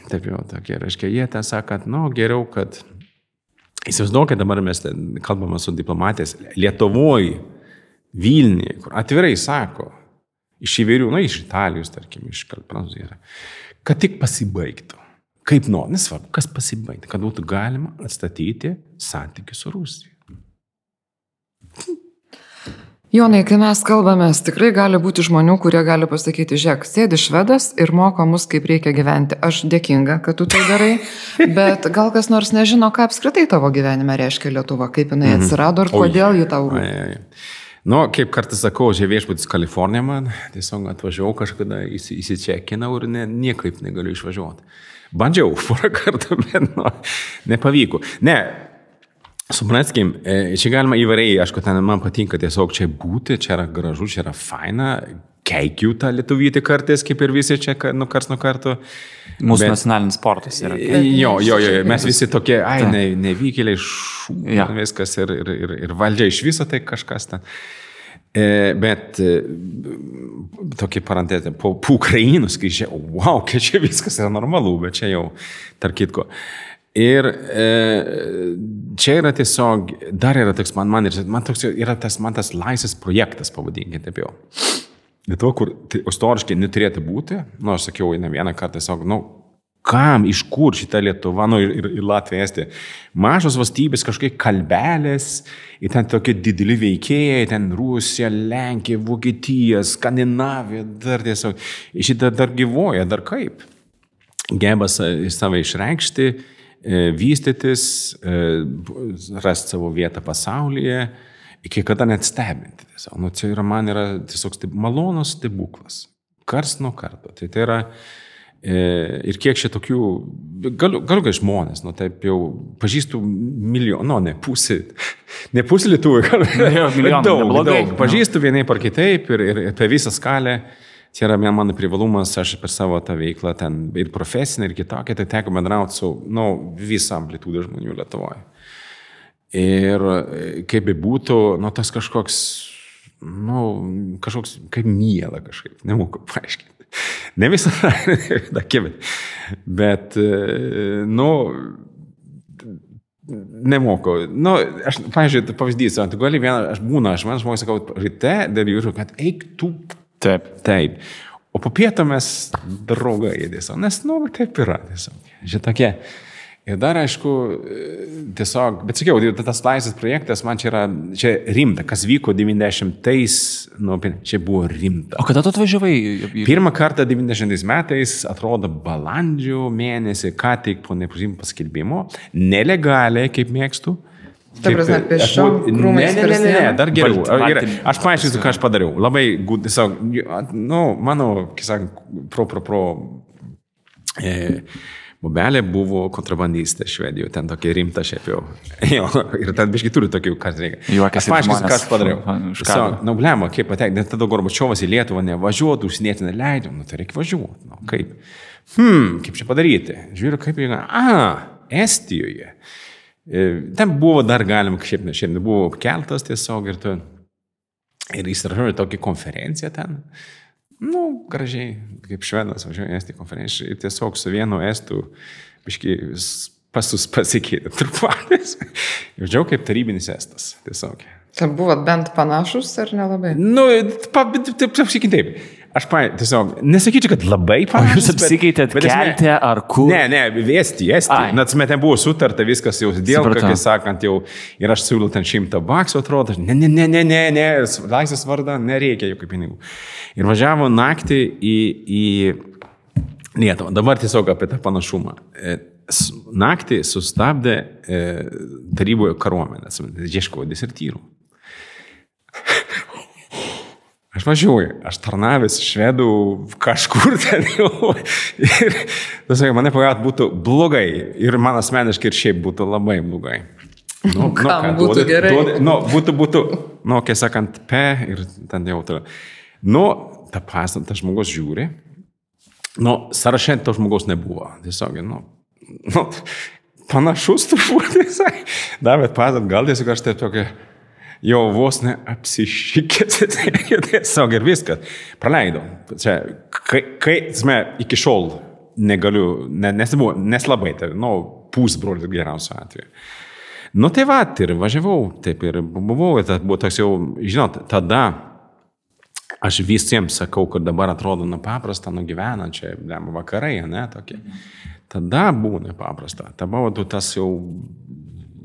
[SPEAKER 1] Taip jau tokie, reiškia, jie ten sako, nu, geriau, kad įsivaizduokit, dabar mes kalbame su diplomatės Lietuvoje, Vilniuje, kur atvirai sako, iš įvairių, na, iš Italijos, tarkim, iš Prancūzijos, kad tik pasibaigtų. Kaip nori, nesvarbu, kas pasibaigtų, kad būtų galima atstatyti santykius su Rusija.
[SPEAKER 3] Jonai, kai mes kalbamės, tikrai gali būti žmonių, kurie gali pasakyti, žiūrėk, sėdi švedas ir moko mus, kaip reikia gyventi. Aš dėkinga, kad tu tai darai, bet gal kas nors nežino, ką apskritai tavo gyvenime reiškia Lietuva, kaip jinai mhm. atsirado ir kodėl ji tau rūpi.
[SPEAKER 1] Nu, kaip kartais sakau, čia viešbutis Kalifornija man, tiesiog atvažiavau kažkada, įsičekinau ir ne, niekaip negaliu išvažiuoti. Bandžiau porą kartų, bet nu, nepavyko. Ne, Supraskim, e, čia galima įvairiai, aišku, ten man patinka tiesiog čia būti, čia yra gražu, čia yra faina, keikiu tą lietuvytį kartais, kaip ir visi čia, nu, kars nuo karto.
[SPEAKER 2] Mūsų Bet, nacionalinis sportas yra.
[SPEAKER 1] Jo, jo, jo, mes visi tokie, ai, ne, nevykėliai, šu, ja. viskas ir, ir, ir, ir valdžia iš viso tai kažkas ten. E, bet e, tokia parantezė, po, po Ukrainos, kai čia, wow, kai čia viskas yra normalu, bet čia jau, tarp kitko. Ir e, čia yra tiesiog, dar yra toks, man, man, man toks yra tas, man tas laisvės projektas, pavadinkime taip jau. Lietuva, kur tai, istoriškai neturėtų būti, nu, aš sakiau ne vieną kartą, tiesiog, nu, kam, iš kur šita Lietuva, nu, ir, ir Latvija, Estija. Mažos valstybės, kažkokie kalbelės, ir ten tokie dideli veikėjai, ten Rusija, Lenkija, Vokietija, Skandinavija, dar tiesiog, šitą dar gyvoja, dar kaip. Gebas save išreikšti E, vystytis, e, rasti savo vietą pasaulyje, iki kada net stebinti. Tiesiog. Nu, čia yra, man yra tiesiog steb, malonus stebuklas. Kars nuo karto. Tai, tai yra e, ir kiek šitokių, galiu, galiu kai žmonės, nu taip jau pažįstu milijoną, nu, ne pusė, ne pusė lietuvų, gal milijoną. Daug, daug. Pažįstu vienai par kitaip ir, ir apie visą skalę. Čia yra mano privalumas, aš per savo tą veiklą ten ir profesinę, ir kitokią, tai teko bendrauti su nu, visą amplitudę žmonių Lietuvoje. Ir kaip be būtų, nu, tas kažkoks, nu, kažkoks, kaip miela kažkaip, nemoku paaiškinti. Ne visada, bet, nu, nemoku. Nu, aš, pavyzdžiui, pavyzdys, tu gali vieną, aš būna, aš man žmogus sakau, ryte dar jūžiu, kad eik tu
[SPEAKER 2] Taip.
[SPEAKER 1] Taip. O po pietų mes draugai tiesiog, nes, nu, taip yra tiesiog. Žitokie. Ir dar, aišku, tiesiog, bet sakiau, tas laisvės projektas man čia yra, čia rimta, kas vyko 90-ais, nu, čia buvo rimta.
[SPEAKER 2] O kada tu atvažiavai?
[SPEAKER 1] Pirmą kartą 90 metais, atrodo, balandžio mėnesį, ką tik po neprisimtų paskelbimo, nelegaliai, kaip mėgstu,
[SPEAKER 3] Ta prasme, pėsčiom, krūmais.
[SPEAKER 1] Ne, ne, ne, ne, dar geriau. Gerai. Aš paaiškinsiu, ką aš padariau. Labai, tiesiog, nu, mano, kaip sakant, pro, pro, pro. E, Bubelė buvo kontrabandistė Švedijoje, ten tokia rimta šiaip jau. jo, ir ten biškai turi tokių, kas reikia.
[SPEAKER 2] Juokas,
[SPEAKER 1] paaiškinsiu, ką aš padariau. So, nu, blemo, kaip patekti, net tada Gorbačiovas į Lietuvą nevažiuotų, užsienėti neleidžiam, nu, tai reikia važiuoti. Nu, kaip? Hmm, kaip čia padaryti? Žiūriu, kaip jie, a, Estijoje. E, ten buvo dar galima, šiaip ne šiandien, buvo keltas tiesiog ir tu. Ir įsirašau į tokią konferenciją ten. Nu, gražiai, kaip švedas važiuoja esti konferenciją ir tiesiog su vienu estų, biškai, pasus pasikeitė trupuotis. Jaučiau kaip tarybinis estas, tiesiog.
[SPEAKER 3] Ten buvot bent panašus ar nelabai?
[SPEAKER 1] Nu, taip, taip, taip. Aš pa, tiesiog nesakyčiau, kad labai
[SPEAKER 2] panašus. Jūs apsikeitėt bet, kelte ar kur?
[SPEAKER 1] Ne, ne, vėsti, esti. Net mes ten buvo sutarta, viskas jau dėl, kaip sakant, jau ir aš siūlau ten šimtą baksų, atrodo, ne, ne, ne, ne, ne, ne, laisvės vardą nereikia jokių pinigų. Ir važiavo naktį į, į Lietuvą. Dabar tiesiog apie tą panašumą. E, naktį sustabdė e, taryboje kariuomenės, ieškojo desertyrų. Aš važiuoju, aš tarnavęs švedų kažkur ten jau. Ir, tiesiog, mane pagaut būtų blogai. Ir man asmeniškai ir šiaip būtų labai blogai.
[SPEAKER 3] Nu, nu, ką, būtų duodi, gerai. Duodi,
[SPEAKER 1] nu, būtų, būtų, nu, kai sakant, pe ir ten jau turiu. Nu, tą pasą, tas žmogus žiūri. Nu, sąraše to žmogaus nebuvo. Tiesiog, nu, nu panašus turbūt visai. Davėt pasą, gal tiesiog aš tai tokia jau vos neapsišykęs, tiesiog ir viskas. Praleidau. Čia, kai, kai sme, iki šiol negaliu, ne, nesibu, neslabai, tai, nu, pusbrolis geriausiu atveju. Nu tai va, ir važiavau, taip ir buvau, ir tas buvo toks jau, žinot, tada aš visiems sakau, kad dabar atrodo nepaprasta nugyvena čia, ne, vakarai, ne, tokie. Tada buvo nepaprasta. Tada buvo tas jau,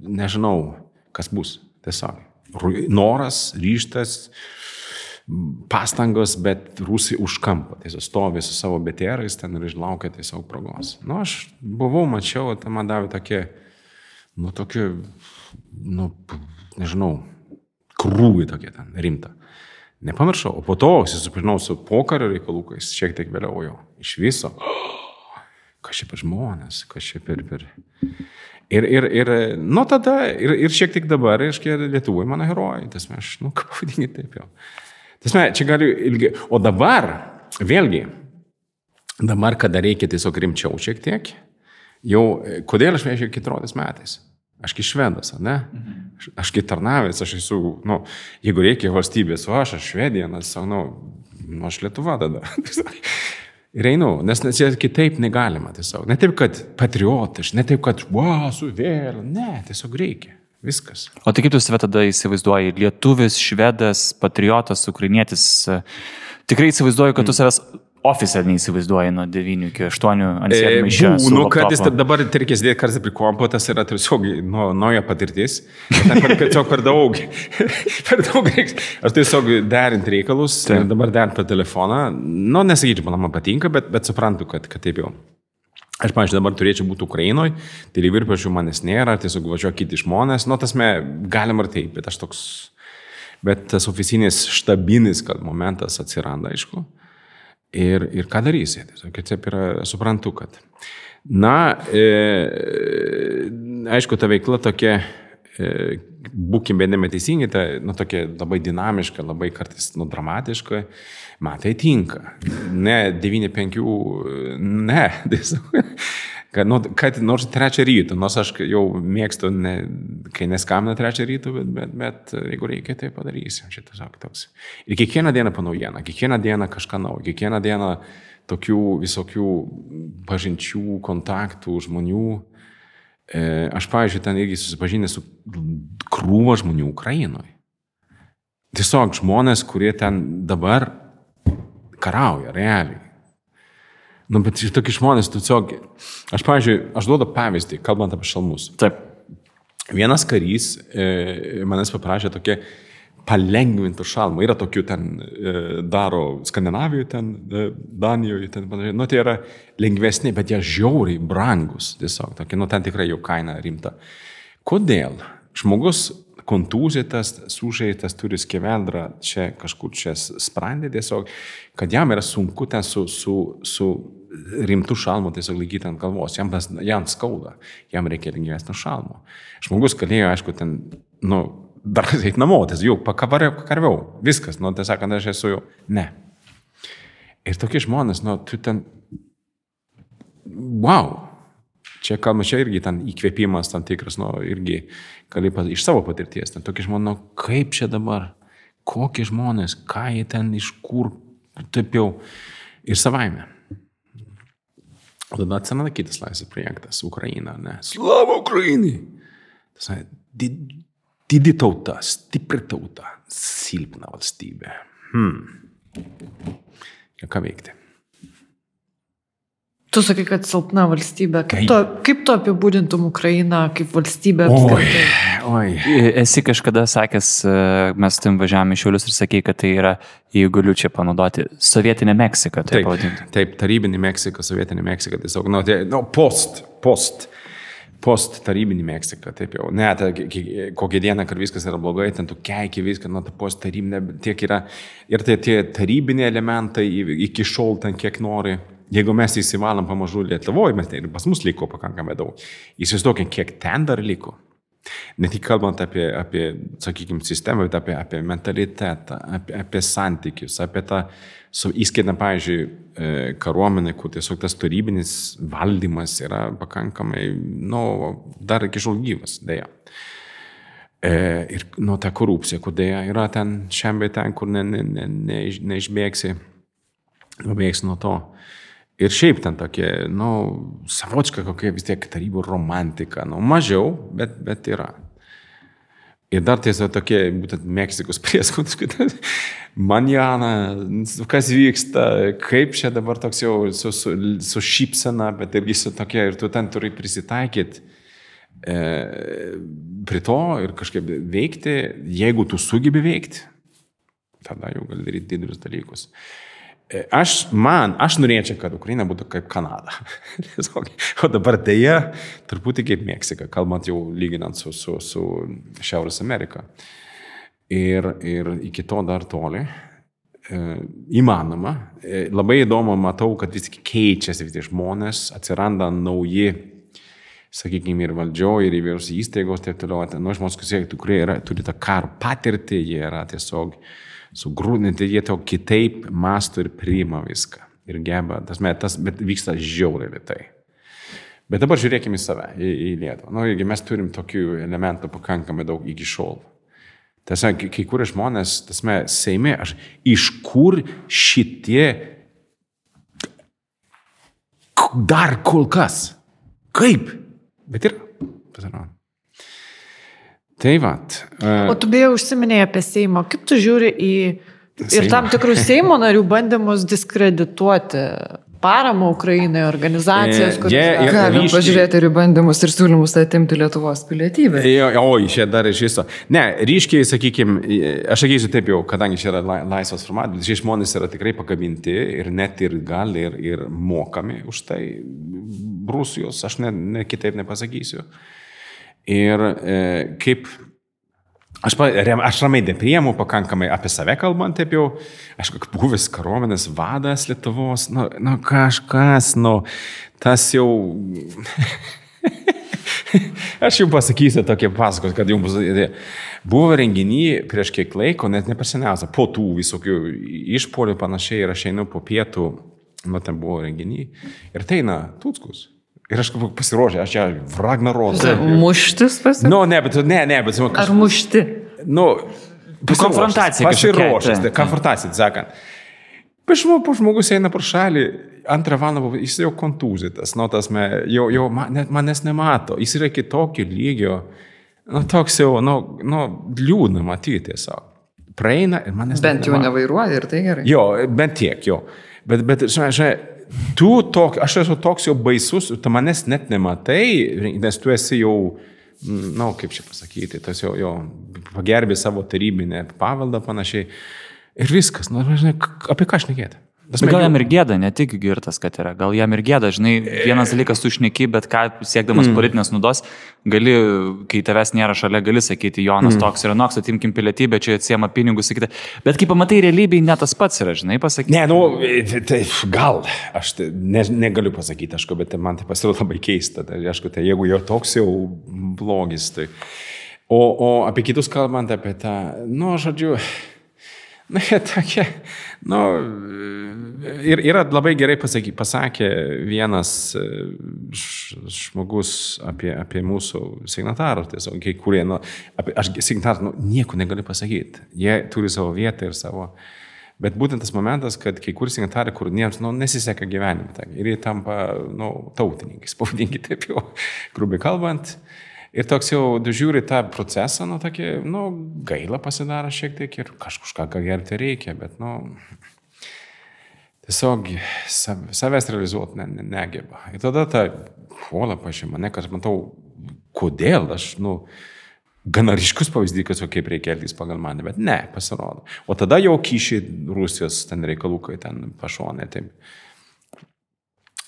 [SPEAKER 1] nežinau, kas bus. Tiesiog. Noras, ryštas, pastangos, bet rusai už kampo. Tiesiog stovi su savo betėrais ten ir išlaukia tiesiog progos. Nu, aš buvau, mačiau, tai man davė tokie, nu, tokie, nu, nežinau, krūvį tokie ten, rimta. Nepamiršau, o po to susipažinau su pokario reikalukais, šiek tiek vėliau jau, iš viso. Kas čia per žmonės, kas čia per... per... Ir, ir, ir nuo tada, ir, ir šiek tiek dabar, reiškia, Lietuvoje mano herojai, tas aš, nu, ką pavadinti taip jau. Tasme, čia galiu ilgiai. O dabar, vėlgi, dabar, kada reikia tiesiog rimčiau šiek tiek, jau, kodėl aš vežiau 14 metais? Aš kaip švedas, ne? Aš, aš kaip tarnavęs, aš esu, nu, jeigu reikia valstybės, o aš, aš švedija, nes, nu, nu, aš Lietuva tada. Ir einu, nes, nes kitaip negalima tiesiog. Ne taip, kad patriotiš, ne taip, kad, wow, su vėl, ne, tiesiog reikia. Viskas.
[SPEAKER 2] O tai kaip tu save tada įsivaizduoji? Lietuvis, švedas, patriotas, ukrainietis. Tikrai įsivaizduoju, kad tu mm. savęs ofise neįsivaizduoji nuo 9 iki 8 ant sėdimo iš čia.
[SPEAKER 1] Nu, kartais dabar reikės dėti kartais prie kompo, tas yra tiesiog nu, nauja patirtis. Tiesiog per daug. per daug reiks. Aš tiesiog derint reikalus, tai. dabar derint per telefoną. Nu, nesakyčiau, man, man patinka, bet, bet suprantu, kad, kad taip jau. Aš, pavyzdžiui, dabar turėčiau būti Ukrainoje, tai lyvirpačių manęs nėra, tiesiog važiuoju kiti žmonės, nu, tas me, galima ir taip, bet aš toks, bet tas oficinis štabinis, kad momentas atsiranda, aišku. Ir, ir ką darysi? Tiesiog yra, suprantu, kad. Na, e, aišku, ta veikla tokia, e, būkime neteisingi, ta nu, tokia labai dinamiška, labai kartais nu, dramatiška. Man tai tinka. Ne 9-5, ne. Tiesiog kad, nu, kad nors trečią ryto, nors aš jau mėgstu, ne, kai neskambina trečią ryto, bet, bet, bet jeigu reikia, tai padarysiu. Čia tiesiog toks. Ir kiekvieną dieną po naujieną, kiekvieną dieną kažką naujo, kiekvieną dieną tokių visokių pažinčių, kontaktų, žmonių. E, aš, pavyzdžiui, ten irgi susipažinęs su krūva žmonių Ukrainoje. Tiesiog žmonės, kurie ten dabar karauja, realiai. Nu, bet tokie žmonės, tu tiesiog, aš, pavyzdžiui, aš duodu pavyzdį, kalbant apie šalmus.
[SPEAKER 2] Taip.
[SPEAKER 1] Vienas karys e, manęs paprašė tokie palengvintų šalmų. Yra tokių ten, e, daro Skandinavijoje, ten, e, Danijoje, ten panašiai. Nu, tai yra lengvesni, bet jie žiauriai brangus. Tiesiog, tokie, nu, ten tikrai jau kaina rimta. Kodėl? Žmogus kontūzytas, sužeistas, turi skeveldrą, čia kažkur čia sprendė tiesiog, kad jam yra sunku ten su, su, su rimtų šalmų tiesiog laikyti ant galvos, jam, tas, jam skauda, jam reikia lengvesnio šalmo. Žmogus galėjo, aišku, ten, nu, dar eiti namo, tas jau pakarviau, viskas, nu, tiesiog, kad aš esu jau, ne. Ir tokie žmonės, nu, tu ten, wow, čia kalba, čia irgi ten įkvėpimas tam tikras, nu, irgi gali iš savo patirties, ten tokie žmonės, nu, kaip čia dabar, kokie žmonės, ką jie ten, iš kur, taip jau ir savaime. da cena nekaj slajsa projekta z Ukrajina, ne. slava Ukrajini. Знає, дідітовта, стіпритовта, сільпна от стібе. Хм. Яка вікте?
[SPEAKER 4] Tu sakai, kad silpna valstybė. Kaip, tu, kaip tu apibūdintum Ukrainą kaip valstybę?
[SPEAKER 1] Oi, oi.
[SPEAKER 2] Esi kažkada sakęs, e, mes tim važiavome iš Šiaulius ir sakei, kad tai yra, jeigu galiu čia panaudoti, sovietinė Meksika.
[SPEAKER 1] Tai taip, pavadinti. taip, tarybinė Meksika, sovietinė Meksika, tiesiog, nu, tai, nu, post, post post tarybinį Meksiką, taip jau. Ne, ta, kokią dieną, kad viskas yra blogai, ten tu keiki viską, nu, ta post tarybinė, tiek yra. Ir tai tie tarybiniai elementai iki šiol ten kiek nori Jeigu mes įsivalom pamažu Lietuvoje, mes ir pas mus liko pakankamai daug. Įsivaizduokim, kiek ten dar liko. Ne tik kalbant apie, apie sakykime, sistemą, bet apie, apie mentalitetą, apie, apie santykius, apie tą, su, įskaitant, pavyzdžiui, e, kariuomenę, kur tiesiog tas tarybinis valdymas yra pakankamai, nu, dar iki šiol gyvas, dėja. E, ir nu, ta korupcija, kur dėja yra ten šiam bei ten, kur ne, ne, ne, ne, neišbėgsi, pabėgsi nuo to. Ir šiaip ten tokie, nu, savočka kokia vis tiek tarybų romantika, nu, mažiau, bet, bet yra. Ir dar tiesiog tokie, būtent Meksikos prieskonius, kad manjana, kas vyksta, kaip čia dabar toks jau su, su, su šypsena, bet irgi su tokia, ir tu ten turi prisitaikyti e, prie to ir kažkaip veikti, jeigu tu sugebi veikti, tada jau gali daryti didelius dalykus. E, aš, man, aš norėčiau, kad Ukraina būtų kaip Kanada. o dabar dėja, truputį kaip Meksika, kalbant jau lyginant su, su, su Šiaurės Amerika. Ir, ir iki to dar toli. E, įmanoma. E, labai įdomu, matau, kad vis tik keičiasi vis tik žmonės, atsiranda nauji, sakykime, ir valdžio, ir įvairios įstaigos, taip toliau. Nu, žmonės, kurie yra, turi tą karo patirtį, jie yra tiesiog uh, sugrūdinti, jie to kitaip masto ir priima viską. Ir geba, tas, tas bet vyksta žiauriai lietai. Bet dabar žiūrėkime į save, į, į Lietuvą. Nu, mes turim tokių elementų pakankamai daug iki šiol. Tiesiog, kai kurie žmonės, tasme, Seime, aš iš kur šitie dar kol kas? Kaip? Bet ir, pasirodo. Tai vat.
[SPEAKER 4] Uh, o tu beje užsiminėjai apie Seimo. Kaip tu žiūri į Seimo. ir tam tikrus Seimo narių bandymus diskredituoti paramą Ukrainai, organizacijas, kurios...
[SPEAKER 3] Yeah, Galim ryškiai... pažiūrėti ir bandymus ir siūlymus atimti Lietuvos pilietybę.
[SPEAKER 1] O, čia dar iš viso. Ne, ryškiai, sakykime, aš sakysiu taip jau, kadangi čia yra laisvas formatas, šie žmonės yra tikrai pakabinti ir net ir gali ir, ir mokami už tai Rusijos, aš ne, ne kitaip nepasakysiu. Uh, Ir e, kaip Aš, aš ramiai depriemu pakankamai apie save kalbant, taip jau, aš kaip buvęs karuomenės vadas Lietuvos, nu, nu kažkas, nu, tas jau... aš jums pasakysiu tokie pasakos, kad jums buvo renginį prieš kiek laiko, net ne per seniausia, po tų visokių išpolių panašiai ir aš einu po pietų, nu ten buvo renginį ir tai eina Tutskus. Ir aš pasiruošęs, aš čia Ragnaros.
[SPEAKER 3] Muštis pasiruošęs?
[SPEAKER 1] Nu, ne, bet, ne, ne, bet.
[SPEAKER 3] Kažkas, Ar mušti?
[SPEAKER 1] Nu,
[SPEAKER 2] konfrontacija.
[SPEAKER 1] Pasiruošęs, tai konfrontacija, sakant. Po žmogus eina pro šalį, antrą valandą, jis jau kontūzytas, nu, tas, me, jau, jau man, net manęs nemato, jis yra kitokio lygio, nu, toks jau, nu, nu liūdna matyti tiesiog. Praeina ir manęs.
[SPEAKER 3] Bent jau nevairuoja ir tai gerai.
[SPEAKER 1] Jo, bent tiek, jo. Bet, bet, žinai, žinai, tu tok, aš esu toks jau baisus, tu manęs net nematai, nes tu esi jau, na, nu, kaip čia pasakyti, tas jau, jau pagerbi savo tarybinę paveldą panašiai. Ir viskas, nu, žinai, apie ką aš nekėti.
[SPEAKER 2] Bet gal jam ir gėda, ne tik girtas, kad yra, gal jam ir gėda, žinai, vienas dalykas tu šneki, bet ką siekdamas mm. politinės nudos, gali, kai tavęs nėra šalia, gali sakyti, Jonas mm. toks yra noks, atimkim pilietybę, čia atsiema pinigus, sakyti, bet kai pamatai realybėje, ne tas pats yra, žinai, pasakyti.
[SPEAKER 1] Ne, nu, tai gal, aš tai, ne, negaliu pasakyti, aišku, bet man tai pasirodo labai keista, tai aišku, tai jeigu jo toks jau blogis, tai... O, o apie kitus kalbant, apie tą, nu, žodžiu, Na, jie tokie, nu, ir yra labai gerai pasaky, pasakė vienas e, žmogus apie, apie mūsų signatarų, tiesiog, kai kurie, nu, apie, aš signatarų, nu, nieko negaliu pasakyti. Jie turi savo vietą ir savo, bet būtent tas momentas, kad kai kur signatarai, kur jiems, nu, nesiseka gyvenime, ir jie tampa, nu, tautininkais, pavadinkite taip jau, grubiai kalbant. Ir toks jau žiūri tą procesą, nu, tokį, nu, gaila pasidaro šiek tiek ir kažką ką gerti reikia, bet, nu, tiesiog savęs realizuoti ne, ne, negeba. Ir tada ta puola pažiūrė mane, kad matau, kodėl aš, nu, gana ryškus pavyzdys, kaip reikia elgtis pagal mane, bet ne, pasirodo. O tada jau kyšiai Rusijos ten reikalų, kai ten pašonė. Taip.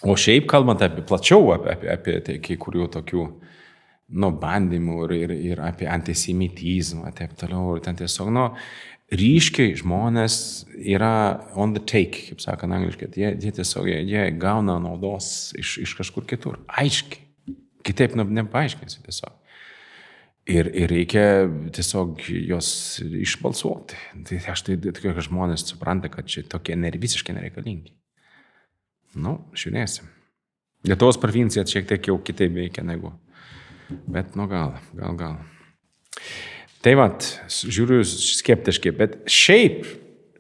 [SPEAKER 1] O šiaip kalbant apie plačiau, apie, apie, apie tai, kai kurių tokių nu, bandymų ir, ir, ir apie antisemitizmą, taip toliau. Ir ten tiesiog, nu, ryškiai žmonės yra on the take, kaip sakant angliškai. Jie, jie tiesiog, jie, jie gauna naudos iš, iš kažkur kitur. Aiškiai. Kitaip nu, nepaaiškinsi tiesiog. Ir, ir reikia tiesiog juos išbalsuoti. Tai aš tai tikiu, kad žmonės supranta, kad čia tokie ner, visiškai nereikalingi. Nu, žiūrėsim. Lietuvos provincija šiek tiek jau kitaip veikia negu Bet, nu gal, gal, gal. Tai vat, žiūriu skeptiškai, bet šiaip,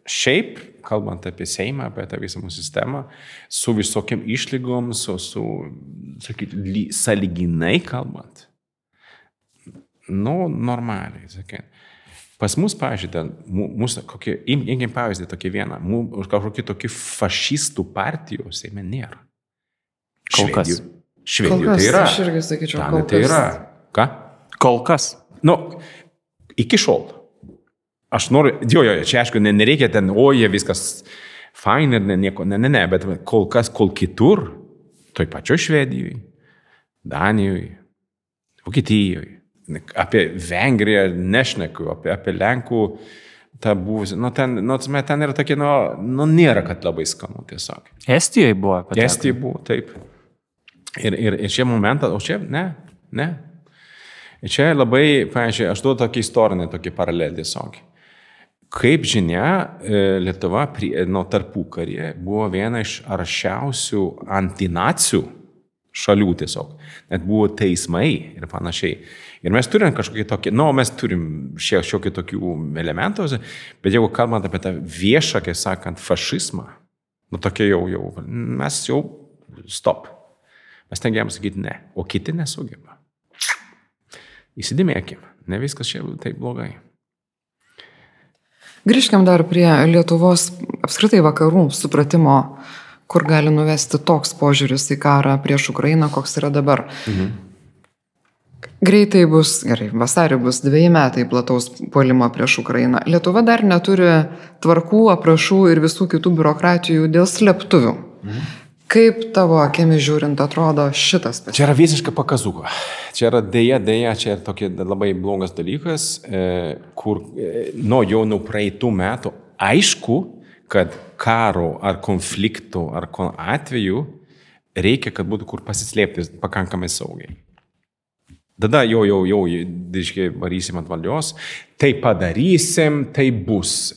[SPEAKER 1] šiaip, kalbant apie Seimą, apie tą visą mūsų sistemą, su visokiam išlygom, su, su sakyti, saliginai kalbant, nu, normaliai, sakyt. Pas mus, pažiūrėjau, kokie, imkim pavyzdį tokį vieną, kažkokį tokį fašistų partijų Seime nėra.
[SPEAKER 2] Kol kas.
[SPEAKER 1] Švedijoje tai yra.
[SPEAKER 3] Aš irgi sakyčiau,
[SPEAKER 1] Danai tai yra. Ką?
[SPEAKER 2] Kol kas.
[SPEAKER 1] Nu, iki šiol. Aš noriu, jo, jo, čia aišku, ne, nereikia ten, o jie viskas fain ir ne, nieko, ne, ne, ne, bet kol kas, kol kitur, toj pačioj Švedijoje, Danijoje, Vokietijoje, apie Vengriją nešneku, apie, apie Lenkų tą buvusi, nu ten, nu, ten yra tokie, nu, nu, nėra, kad labai skanu tiesiog.
[SPEAKER 2] Estijoje buvo tai.
[SPEAKER 1] Estijoje buvo, taip. Ir, ir, ir šie momentai, o čia, ne, ne. Ir čia labai, pavyzdžiui, aš duodu tokį istorinį, tokį paralelį tiesiog. Kaip žinia, e, Lietuva nuo tarpų karė buvo viena iš aršiausių antinacijų šalių tiesiog. Net buvo teismai ir panašiai. Ir mes turim kažkokį tokį, nu, mes turim šiek tiek tokių elementų, bet jeigu kalbant apie tą viešą, kaip sakant, fašizmą, nu tokia jau, jau, mes jau stop. Mes tengiam sakyti ne, o kiti nesugeba. Įsidėmėkim, ne viskas čia taip blogai.
[SPEAKER 3] Grįžkim dar prie Lietuvos apskritai vakarų supratimo, kur gali nuvesti toks požiūris į karą prieš Ukrainą, koks yra dabar. Mhm. Greitai bus, gerai, vasarį bus dviejai metai plataus puolimo prieš Ukrainą. Lietuva dar neturi tvarkų, aprašų ir visų kitų biurokratijų dėl slėptuvių. Mhm. Kaip tavo akimi žiūrint atrodo šitas
[SPEAKER 1] pasiūlymas? Čia yra visiška pakazuka. Čia yra dėja, dėja, čia yra tokia labai blogas dalykas, e, kur e, nuo jau nuo praeitų metų aišku, kad karo ar konfliktų ar atveju reikia, kad būtų kur pasislėpti pakankamai saugiai. Tada jau, jau, jau, diškai, varysim ant valdžios, tai padarysim, tai bus,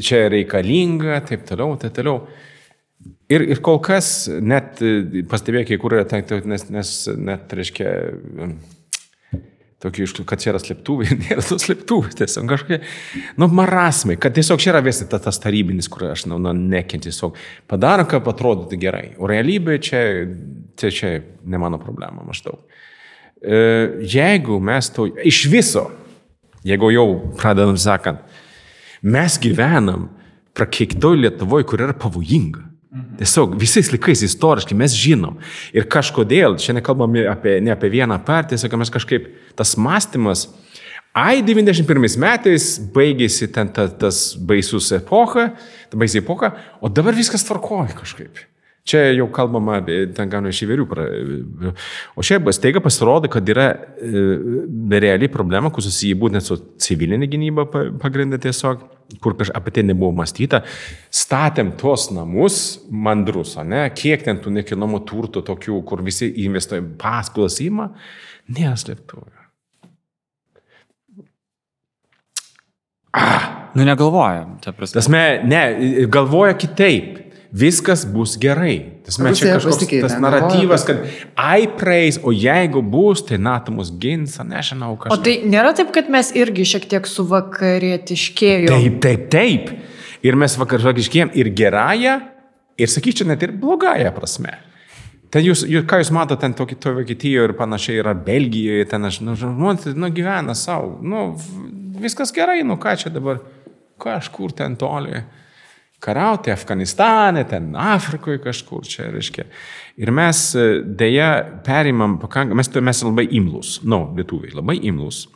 [SPEAKER 1] čia reikalinga, taip toliau, taip toliau. Ir, ir kol kas net pastebėjau, kai kur yra, nes, nes net, reiškia, tokį iš tų, kad čia yra slėptuvai, nėra tos slėptuvės, tiesiog kažkokie, nu, marasmai, kad tiesiog čia yra vis tas, tas tarybinis, kur aš, nu, nu nekenti, tiesiog padarom, kad atrodytų gerai. O realybė čia, čia, čia ne mano problema maždaug. E, jeigu mes to iš viso, jeigu jau pradedam sakant, mes gyvenam prakeiktoj Lietuvoje, kur yra pavojinga. Tiesiog visais laikais istoriškai mes žinom. Ir kažkodėl, čia nekalbam apie, ne apie vieną partiją, sakome, kažkaip tas mąstymas, ai 91 metais baigėsi ten ta, tas baisus epocha, ta baisi epocha, o dabar viskas tvarkoja kažkaip. Čia jau kalbama, ten galima iš įvairių. O šiaip staiga pasirodo, kad yra e, realiai problema, kur susiję būtent su civilinė gynyba pagrindė tiesiog, kur kažkaip apie tai nebuvo mąstyta. Statėm tuos namus mandrus, ne? kiek ten tų nekilnojamo turto tokių, kur visi investuoja paskolas įma, nėra slėptuvė.
[SPEAKER 2] Ah. Nu negalvoja, ta prasme.
[SPEAKER 1] Tasme, ne, galvoja kitaip viskas bus gerai. Tas mes čia kažkoks tas naratyvas, kad ai praeis, o jeigu bus, tai NATO mus gins, nežinau kažką.
[SPEAKER 4] O tai nėra taip, kad mes irgi šiek tiek suvakarietiškėjome.
[SPEAKER 1] Taip, taip, taip. Ir mes vakarietiškėjom ir gerąją, ir sakyčiau, net ir blogąją prasme. Ten jūs, jūs, ką jūs matote, ten tokį to Vokietijoje ir panašiai yra Belgijoje, ten aš, nu, žmonės, nu, gyvena savo, nu, viskas gerai, nu, ką čia dabar, kažkur ten toli kariauti Afganistane, ten Afrikoje kažkur čia, reiškia. Ir mes e, dėja perimam pakankamai, mes, mes labai imlus, nu, lietuviai, labai imlus.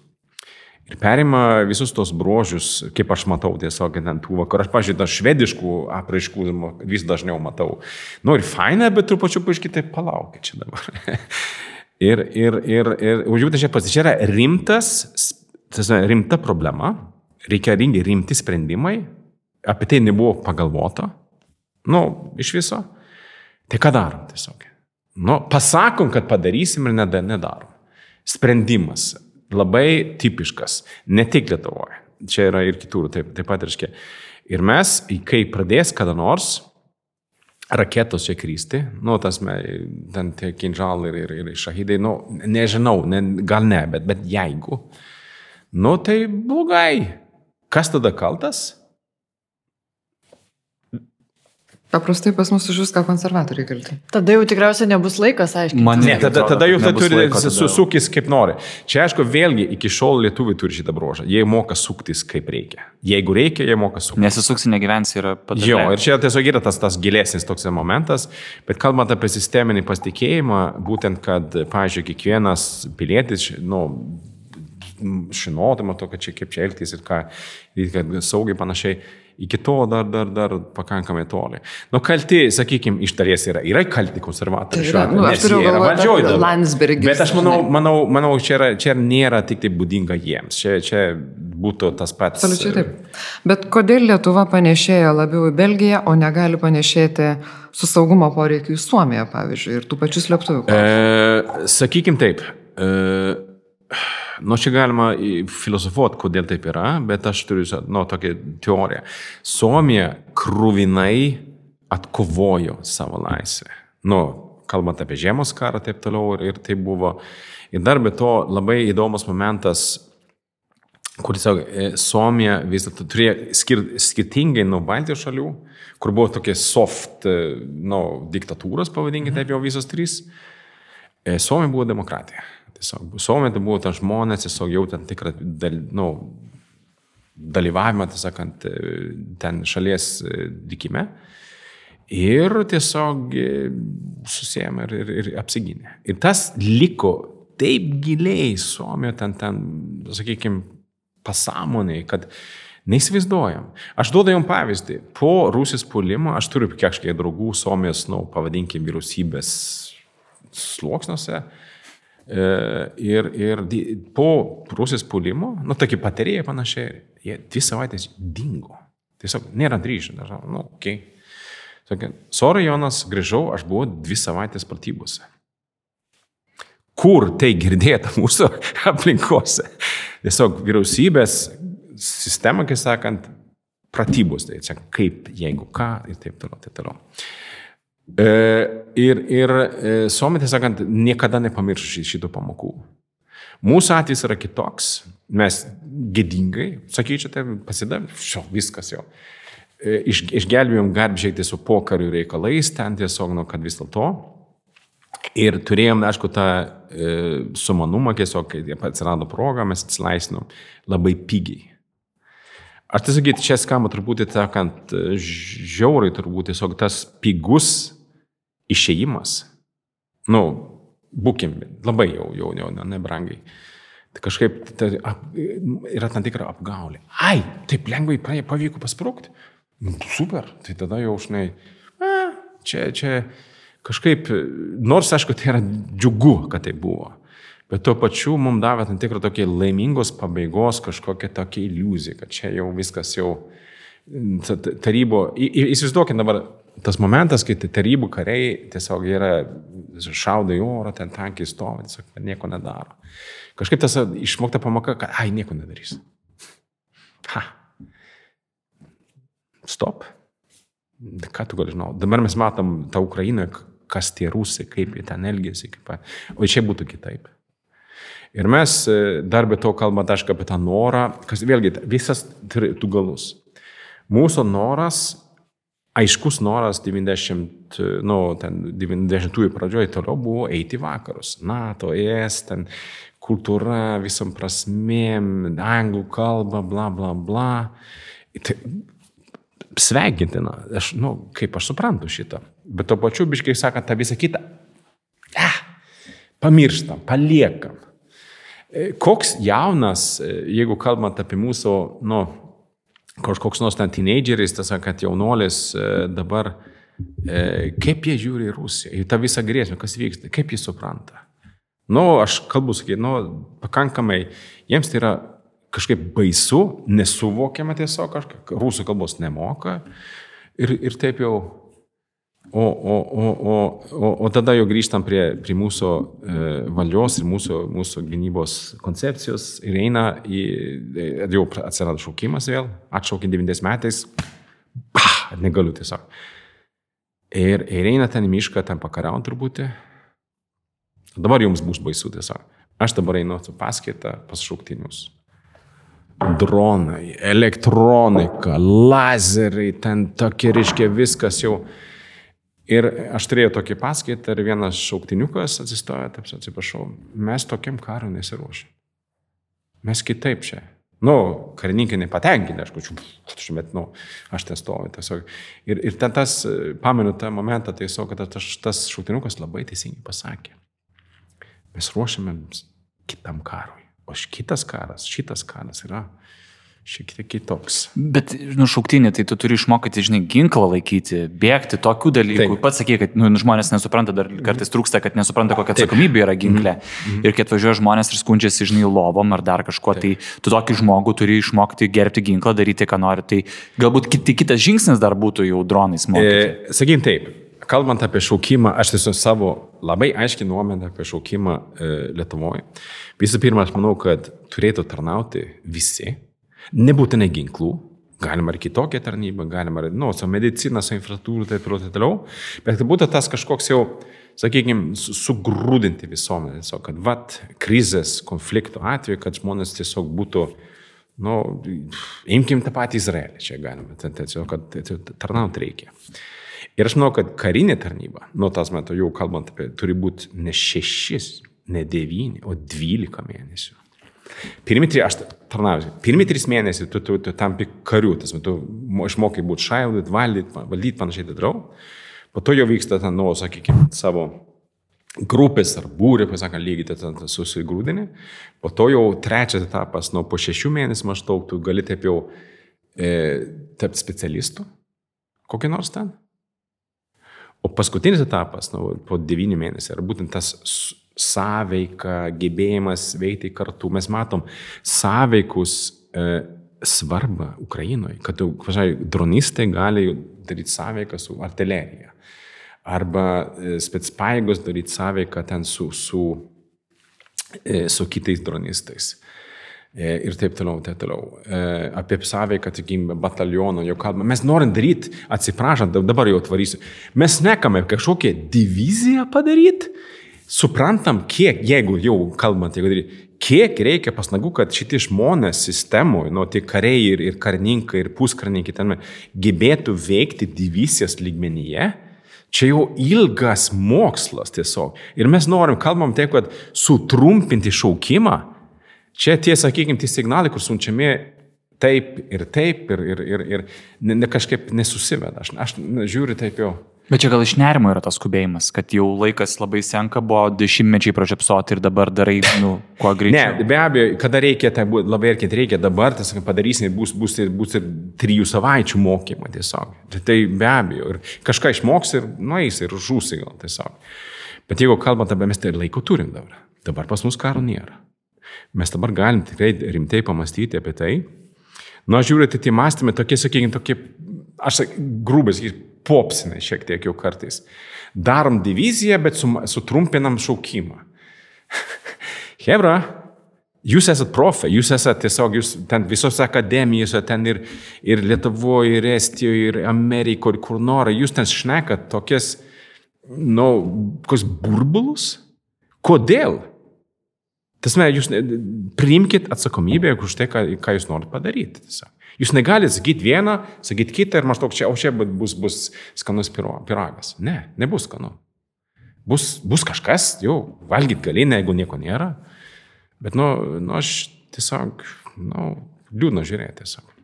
[SPEAKER 1] Ir perima visus tos brožius, kaip aš matau tiesiog ant tų vakarų. Aš, pažiūrėjau, švediškų apraiškų vis dažniau matau. Nu ir faina, bet trupučiu paaiškiai, tai palaukit čia dabar. ir, ir, ir, ir užjūtai čia pats, čia yra rimtas, tas rimta problema, reikia rimti sprendimai, apie tai nebuvo pagalvota, nu, iš viso, tai ką darom tiesiog? Nu, pasakom, kad padarysim ir nedarom. Sprendimas labai tipiškas, ne tik Lietuvoje, čia yra ir kitur, taip, taip pat reiškia. Ir mes, kai pradės kada nors raketos čia krysti, nu, tas, ten tie kinžalai ir, ir, ir šahidai, nu, nežinau, ne, gal ne, bet, bet jeigu, Nu tai blogai. Kas tada kaltas?
[SPEAKER 3] Paprastai pas mus už viską konservatoriai kalti.
[SPEAKER 4] Tada jau tikriausiai nebus laikas aiškiai.
[SPEAKER 2] Man
[SPEAKER 1] Ne, tada, tada jau tai turi susukis kaip nori. Čia aišku, vėlgi iki šiol lietuviai turi šitą brožą. Jie moka suktis kaip reikia. Jeigu reikia, jie moka suktis.
[SPEAKER 2] Nesisuksi, negyvensi yra pats.
[SPEAKER 1] Jo, ir čia tiesiog yra tas, tas gilesnis toks momentas, bet kalbant apie sisteminį pasitikėjimą, būtent, kad, pavyzdžiui, kiekvienas pilietis, nu, žinodama to, kad čia kaip čia elgtis ir ką, kad saugiai panašiai, iki to dar, dar, dar pakankamai toli. Nu, kalti, sakykime, iš dalies yra, yra kalti konservatoriai.
[SPEAKER 3] Tai yra, nu, aš turiu galvoje. Landsbergis,
[SPEAKER 1] Bet aš manau, manau, manau čia, yra, čia nėra tik tai būdinga jiems. Čia, čia būtų tas pats.
[SPEAKER 3] Absoliučiai taip. Bet kodėl Lietuva panešėja labiau į Belgiją, o negali panešėti su saugumo poreikiu į Suomiją, pavyzdžiui, ir tų pačių slėptuvių?
[SPEAKER 1] E, sakykim taip. E, Nu, čia galima filosofuoti, kodėl taip yra, bet aš turiu, nu, tokią teoriją. Suomija krūvinai atkovojo savo laisvę. Nu, kalbant apie žiemos karą, taip toliau ir, ir tai buvo. Ir dar be to labai įdomus momentas, kur tiesiog Suomija vis dėlto turėjo skir, skirtingai nuo Baltijos šalių, kur buvo tokie soft, e, nu, diktatūros, pavadinkime taip jau visos trys. E, Suomija buvo demokratija. Tiesiog Suomija tai buvo ten žmonės, tiesiog jau ten tikrą dal, nu, dalyvavimą, e, ten šalies e, likime. Ir tiesiog e, susėmė ir, ir, ir apsigynė. Ir tas liko taip giliai Suomijoje, ten, ten sakykime, pasąmoniai, kad neįsivaizduojam. Aš duodu jums pavyzdį. Po Rusijos puolimo aš turiu kažkiek draugų Suomijos, nu, pavadinkim, vyriausybės sluoksniuose. E, Ir, ir di- po Rusijos puolimo, nu, tokie patarėjai panašiai, jie dvi savaitės dingo. Tiesiog nėra grįžę. Nu, okay. Sakė, sorry Jonas, grįžau, aš buvau dvi savaitės pratybose. Kur tai girdėta mūsų aplinkose? Tiesiog vyriausybės sistema, kaip sakant, pratybos, tai čia kaip, jeigu ką ir taip toliau, taip toliau. E, ir ir e, tiesą sakant, niekada nepamirš ši- šitų pamokų. Mūsų atvejis yra kitoks. Mes gėdingai, sakyčiau, tai pasidavėm, šio, viskas jau. E, Iš, išgelbėjom garbžiai tiesiog pokarių reikalais, ten tiesiog, nu, kad vis dėlto. Ir turėjom, aišku, tą e, sumanumą, tiesiog, kai atsirado proga, mes atsilaisvinom labai pigiai. Aš sakyti, čia skamba truputį, sakant, žiauriai turbūt tiesiog tas pigus išėjimas. Nu, būkim, labai jau, jau, jau ne- nebrangiai. Tai kažkaip tai, ap, yra tam tikra apgaulė. Ai, taip lengvai pavyko pasprūkti. Nu, super, tai tada jau žinai, a, čia, čia kažkaip, nors aišku, tai yra džiugu, kad tai buvo. Bet tuo pačiu mums davė tam tikrą tokį laimingos pabaigos kažkokią tokią iliuziją, kad čia jau viskas jau ta- ta- tarybo. Įsivaizduokit dabar tas momentas, kai tarybų kariai tiesiog yra šaudo į orą, ten tankiai stovi, tiesiog nieko nedaro. Kažkaip tas išmokta pamoka, kad ai, nieko nedarys. Ha. Stop. Ką tu gali žinoti? Dabar mes matom tą Ukrainą, kas tie rusai, kaip jie ten elgėsi. Kaip... O čia būtų kitaip. Ir mes e, dar be to kalbame, aišku, apie tą norą, kas vėlgi visas turi tų galus. Mūsų noras, aiškus noras 90, nu, ten 90-ųjų pradžioje toliau buvo eiti vakarus. NATO, ES, ten kultūra, visom prasmėm, anglų kalba, bla, bla, bla. Tai sveikintina, aš, nu, kaip aš suprantu šitą. Bet to pačiu, biškai sakant, tą visą kitą, eh, pamirštam, paliekam. E, Koks jaunas, e, jeigu kalbant apie mūsų, nu, kažkoks nors ten teenageris, tas sakant, jaunolis e, dabar, e, kaip jie žiūri į Rusiją, į tą visą grėsmę, kas vyksta, kaip jie supranta. Nu, aš kalbu, sakyti, nu, pakankamai, jiems tai yra kažkaip baisu, nesuvokiama tiesiog, kažkaip, rusų kalbos nemoka ir, ir taip jau. O, o, o, o, o, o tada jau grįžtam prie, prie mūsų e, valdžios ir mūsų, mūsų gynybos koncepcijos ir eina į, e, jau atsirado šaukimas vėl, atšaukė 90 metais, bah, negaliu tiesiog. Ir, ir eina ten į mišką, ten pakariaujant truputį. Dabar jums bus baisu tiesiog. Aš dabar einu su paskaita pas šauktinius. dronai, elektronika, lazeriai, ten tokie, reiškia, viskas jau. Ir aš turėjau tokį paskaitą ir vienas šauktiniukas atsistojo, taip atsiprašau, mes tokiam karui nesiruošim. Mes kitaip čia. Nu, karininkai nepatenkinti, aišku, bet, nu, aš ten stoviu tiesiog. Ir, ir ten tas, pamenu tą momentą, tiesiog, kad tas, tas šautinukas labai teisingai pasakė. Mes ruošiamės kitam karui. O šitas karas, šitas karas yra šiek tiek kitoks.
[SPEAKER 2] Bet, nu, šauktinį, tai tu turi išmokyti, žinai, ginklą laikyti, bėgti, tokių dalykų. Taip. Pats sakai, kad nu, žmonės nesupranta, dar kartais trūksta, kad nesupranta, kokia atsakomybė yra ginklė. Mm -hmm. Ir kai atvažiuoja žmonės ir skundžiasi, žinai, lovom ar dar kažkuo, Taip. tai tu tokį žmogų turi išmokti gerbti ginklą, daryti, ką nori. Tai galbūt kiti, kitas žingsnis dar būtų jau dronais mokyti.
[SPEAKER 1] E, sakykim taip, kalbant apie šaukimą, aš tiesiog savo labai aiškiai nuomonę apie šaukimą e, Lietuvoje. Visų pirma, aš manau, kad turėtų tarnauti visi, nebūtinai ginklų, galima ir kitokią tarnybą, galima ir, nu, su medicina, su infrastruktūra, taip toliau, taip toliau, bet kad būtų tas kažkoks jau, sakykime, sugrūdinti visuomenę, tiesiog, kad, vat, krizės, konflikto atveju, kad žmonės tiesiog būtų, nu, imkim tą patį Izraelį, čia galima, tiesiog, kad tarnauti reikia. Ir aš manau, kad karinė tarnyba, nuo tas metu jau kalbant apie, turi būti ne šešis, ne devyni, o dvylika mėnesių. Pirmi trys, aš tarnauju, pirmi trys mėnesiai tu, tu, tu tampi kariu, tas metu išmokai būti šaudyti, valdyti, valdyti panašiai darau. Po to jau vyksta ten, nu, sakykime, savo grupės ar būrė, pasakant, lygiai ten susigrūdinį. Po to jau trečias etapas, nu, po šešių mėnesių maždaug tu gali taip jau e, tapti specialistu, kokį nors ten. O paskutinis etapas, nu, po devynių mėnesių, yra būtent tas sąveika, gebėjimas veikti kartu. Mes matom sąveikus e, svarbą Ukrainoje, kad, pažiūrėjau, dronistai gali daryti sąveiką su artilerija. Arba e, spetspaėgos daryti sąveiką ten su, su, e, su kitais dronistais. E, ir taip toliau, taip toliau. E, apie sąveiką, tikimybę, bataliono, jau kalbame. Mes norim daryti, atsiprašant, dabar jau atvarysiu, mes nekame kažkokią diviziją padaryti, suprantam, kiek, jeigu jau kalbant, jeigu daryti, kiek reikia pasnagų, kad šitie žmonės sistemoje, nu, tie kariai ir, ir karininkai, ir puskarininkai ten gebėtų veikti divizijos lygmenyje. Čia jau ilgas mokslas tiesiog. Ir mes norim, kalbam taip, kad sutrumpinti šaukimą, Čia tie, sakykime, tie signalai, kur siunčiami taip ir taip ir, ir, ir, ir ne, ne kažkaip nesusiveda. Aš, aš žiūriu taip jau.
[SPEAKER 2] Bet čia gal iš nerimo yra tas skubėjimas, kad jau laikas labai senka, buvo dešimtmečiai pražiopsoti ir dabar darai, nu, kuo greičiau.
[SPEAKER 1] Ne, be abejo, kada reikia, tai labai ir kiek reikia dabar, tas padarysime, bus, bus, ir, bus ir trijų savaičių mokymą tiesiog. Tai, tai be abejo, ir kažką išmoks ir nueis ir žūsi gal tiesiog. Bet jeigu kalbant apie mes, tai laiko turim dabar. Dabar pas mus karo nėra. Mes dabar galim tikrai rimtai pamastyti apie tai. Nu, aš žiūriu, tai mąstymai tokie, sakykime, tokie, aš grūbas, popsinai šiek tiek jau kartais. Darom diviziją, bet sutrumpinam šaukimą. Hebra, jūs esate profai, jūs esate tiesiog, jūs ten visose akademijose, ten ir, ir Lietuvoje, ir Estijoje, ir Amerikoje, ir kur nori, jūs ten šnekat tokias, nu, kokius burbulus. Kodėl? Tasme, jūs priimkit atsakomybę už tai, ką, ką jūs norite padaryti. Tiesiog. Jūs negalite sakyti vieną, sakyti kitą ir maždaug čia, o čia bus, bus skanus piragas. Ne, nebus skanu. Bus, bus kažkas, jau valgyti gali, jeigu nieko nėra. Bet, nu, nu aš tiesiog, nu, liūdna žiūrėti tiesiog.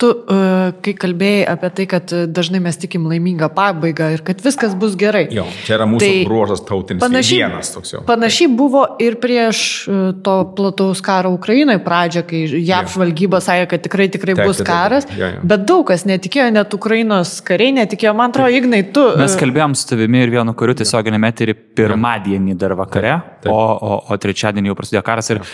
[SPEAKER 4] Tu, uh, kai kalbėjai apie tai, kad dažnai mes tikim laimingą pabaigą ir kad viskas bus gerai.
[SPEAKER 1] Jo, čia yra mūsų tai bruožas tautinis. Panašiai, vienas toks jau.
[SPEAKER 4] Panašiai buvo ir prieš to plataus karo Ukrainoje pradžią, kai JAV ja. žvalgyba sakė, kad tikrai, tikrai taip, bus karas. Taip, taip. Ja, ja. Bet daug kas netikėjo, net Ukrainos kariai netikėjo. Man atrodo, Ignai, tu.
[SPEAKER 2] Mes kalbėjom su tavimi ir vienu kariu tiesioginėme eterį pirmadienį dar vakare, taip, taip. O, o, o trečiadienį jau prasidėjo karas. Ir,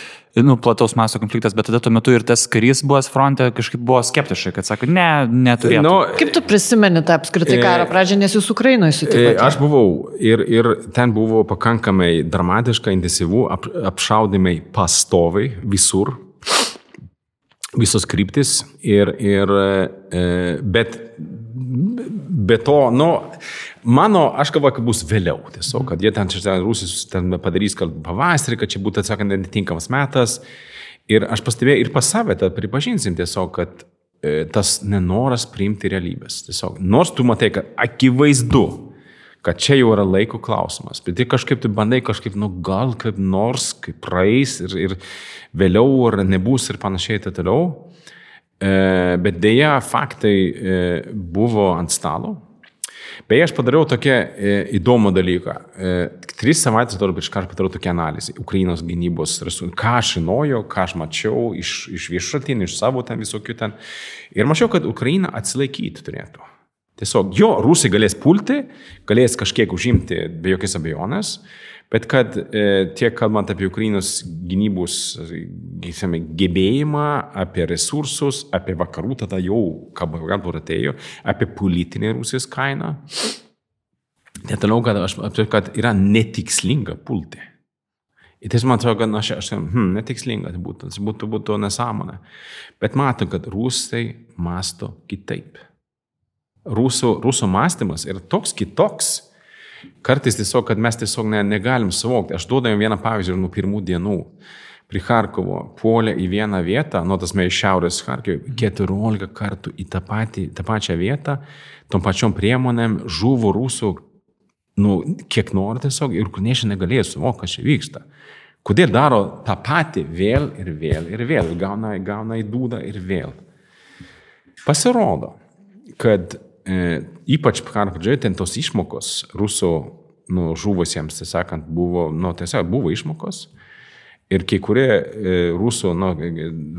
[SPEAKER 2] nu, plataus masto konfliktas, bet tada tuo metu ir tas karys buvęs fronte kažkaip buvo skeptiškai, kad sako, ne, neturėtų. Nu,
[SPEAKER 4] Kaip tu prisimeni tą apskritai karo pradžią, nes jūs Ukrainoje sutikote?
[SPEAKER 1] Aš buvau ir, ir ten buvo pakankamai dramatiška, intensyvų, ap, apšaudimai pastovai visur, visos kryptis ir, ir bet, bet to, nu, Mano, aš galvoju, kad bus vėliau tiesiog, kad jie ten, ten Rusijos ten padarys, kad pavasarį, kad čia būtų, atsakant, netinkamas metas. Ir aš pastebėjau ir pas save, tad pripažinsim tiesiog, kad e, tas nenoras priimti realybės. Tiesiog, nors tu matai, kad akivaizdu, kad čia jau yra laiko klausimas, bet tai kažkaip tu bandai kažkaip, nu gal kaip nors, kaip praeis ir, ir vėliau ar nebus ir panašiai tai toliau. E, bet dėja, faktai e, buvo ant stalo, Beje, aš padariau tokią e, įdomų dalyką. E, tris savaitės dar prieš kartą padariau tokią analizę. Ukrainos gynybos, ką aš žinojau, ką aš mačiau iš, iš viešų šaltinių, iš savo ten visokių ten. Ir mačiau, kad Ukraina atsilaikyti turėtų. Tiesiog jo, rusai galės pulti, galės kažkiek užimti be jokios abejonės, Bet kad e, tiek kalbant apie Ukrainos gynybos gyvame, gebėjimą, apie resursus, apie vakarų, tada jau kalbant atėjo, apie politinę Rusijos kainą. Netoliau, kad aš apsiu, kad yra netikslinga pulti. Ir tai man atrodo, kad aš, aš hmm, netikslinga tai būtų, tai būtų, būtų nesąmonė. Bet matau, kad rusai masto kitaip. Rusų, rusų mąstymas yra toks kitoks Kartais tiesiog, kad mes tiesiog ne, negalim suvokti. Aš duodu jums vieną pavyzdį nuo pirmų dienų. Prie Harkovo puolė į vieną vietą, nuo tas mes iš šiaurės Harkovo, 14 kartų į tą, patį, tą pačią vietą, tom pačiom priemonėm žuvo rusų, nu, kiek nori tiesiog, ir ukrainiečiai negalėjo suvokti, kas čia vyksta. Kodėl daro tą patį vėl ir vėl ir vėl, gauna, gauna į dūdą ir vėl. Pasirodo, kad e, ypač karo pradžioje ten tos išmokos rusų nu, žuvusiems, tai sakant, buvo, nu, tiesiog buvo išmokos. Ir kai kurie e, rusų nu,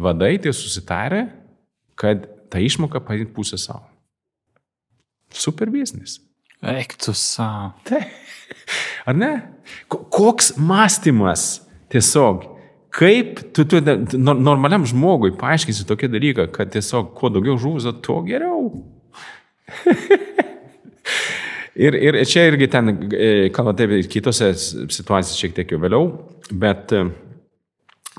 [SPEAKER 1] vadai tai susitarė, kad tą išmoką paimti pusę savo. Super biznis.
[SPEAKER 2] Eiktų savo.
[SPEAKER 1] Tai. Ar ne? Koks mąstymas tiesiog, kaip tu, tu normaliam žmogui paaiškinsi tokį dalyką, kad tiesiog kuo daugiau žuvus, tuo geriau. ir, ir čia irgi ten, e, kalbant apie kitose situacijose šiek tiek jau vėliau, bet e,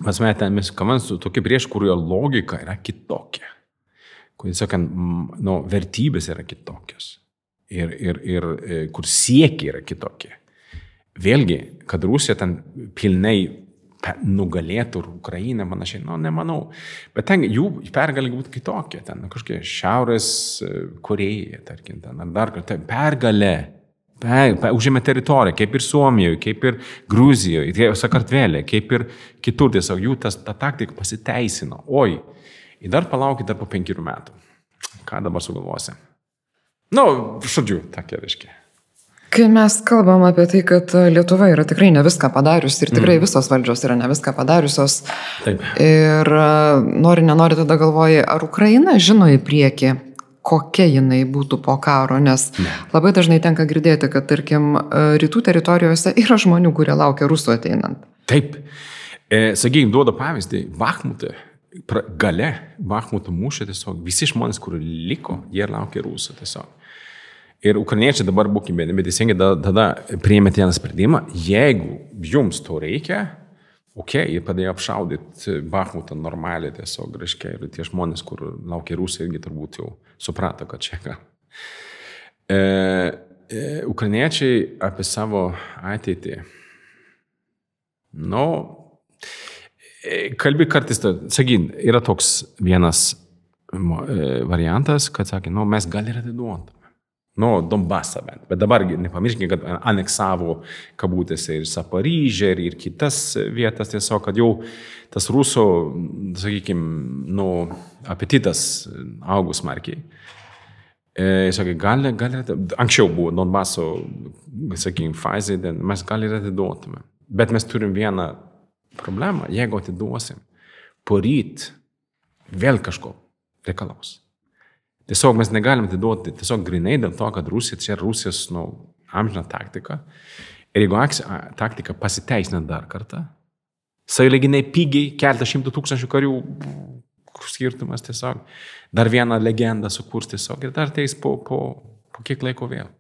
[SPEAKER 1] mes kalbame su tokia prieš, kurio logika yra kitokia. Kur, sakant, nu, vertybės yra kitokios. Ir, ir, ir e, kur siekiai yra kitokie. Vėlgi, kad Rusija ten pilnai nugalėtų Ukrainą, panašiai, nu, nemanau. Bet ten jų pergalė būtų kitokia, ten kažkokia Šiaurės e, Koreja, tarkim, ten, ar dar kažkokia pergalė. Per, per, užėmė teritoriją, kaip ir Suomijoje, kaip ir Gruzijoje, Sakartvelė, kaip ir kitur, tiesiog jų tas, ta taktika pasiteisino. Oi, ir dar palaukit dar po penkerių metų. Ką dabar sugalvosi? Na, nu, žodžiu, tokia reiškia.
[SPEAKER 3] Kai mes kalbam apie tai, kad Lietuva yra tikrai ne viską padariusi ir tikrai mm. visos valdžios yra ne viską padariusios. Taip. Ir e, nori, nenori tada galvoji, ar Ukraina žino į priekį, kokia jinai būtų po karo, nes ne. labai dažnai tenka girdėti, kad, tarkim, e, rytų teritorijose yra žmonių, kurie laukia rusų ateinant.
[SPEAKER 1] Taip. E, Sakykime, duoda pavyzdį, Bahmutė, gale Bahmuto mūšio tiesiog visi žmonės, kur liko, jie laukia rusų tiesiog. Ir ukrainiečiai dabar būkime, bet teisingai tada priėmėte vieną sprendimą, jeigu jums to reikia, okei, okay, jie padėjo apšaudyti Bahmutą normaliai tiesiog, reiškia, ir tie žmonės, kur laukia rusai, irgi turbūt jau suprato, kad čia ką. E, e, ukrainiečiai apie savo ateitį. Nu, e, kalbi kartais, sakyk, yra toks vienas e, variantas, kad sakė, nu, mes gal ir atiduotum. Nu, Donbasą bent. Bet dabar nepamirškime, kad aneksavo kabutėse ir Saparyžę, ir, ir kitas vietas, tiesiog, kad jau tas rusų, sakykime, nu, apetitas augus smarkiai. E, sakė, gal, gal, anksčiau buvo Donbaso, sakykime, fazė, mes gal ir atiduotume. Bet mes turim vieną problemą, jeigu atiduosim, poryt vėl kažko reikalaus. Tiesiog mes negalim atiduoti tiesiog grinai dėl to, kad Rusija čia Rusijos nu, amžina taktika. Ir jeigu taktika pasiteisina dar kartą, sąlyginai pigiai, keltą šimtų tūkstančių karių, skirtumas tiesiog, dar vieną legendą sukurs tiesiog ir dar teis po, po, po kiek laiko vėl.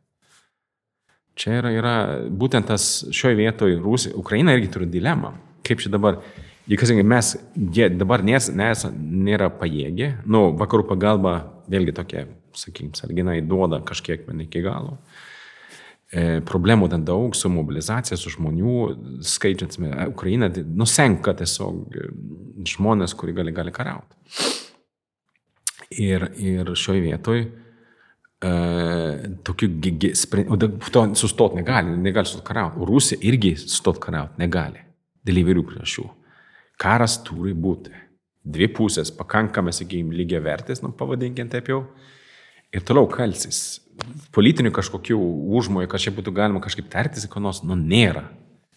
[SPEAKER 1] Čia yra, yra būtent tas šioje vietoje Rusija, Ukraina irgi turi dilemą. Kaip čia dabar Ypatingai mes jie dabar nes, nes, nėra pajėgi, nu, vakarų pagalba vėlgi tokia, sakykime, salginai duoda kažkiek, bet iki galo. e, problemų ten daug su mobilizacija, su žmonių skaičiant, Ukraina nusenka tiesiog žmonės, kurie gali, gali kariauti. Ir, ir šioje vietoje tokių sprendimų, to sustot negali, negali sustot kariauti. Rusija irgi sustot kariauti negali. Dėl įvairių priežasčių. Karas turi būti. Dvi pusės pakankamai, sakykime, lygiai vertės, nu, pavadinkime taip jau. Ir toliau kalsis. Politinių kažkokių užmojų, kad čia būtų galima kažkaip tartis, ko nors, nu, nėra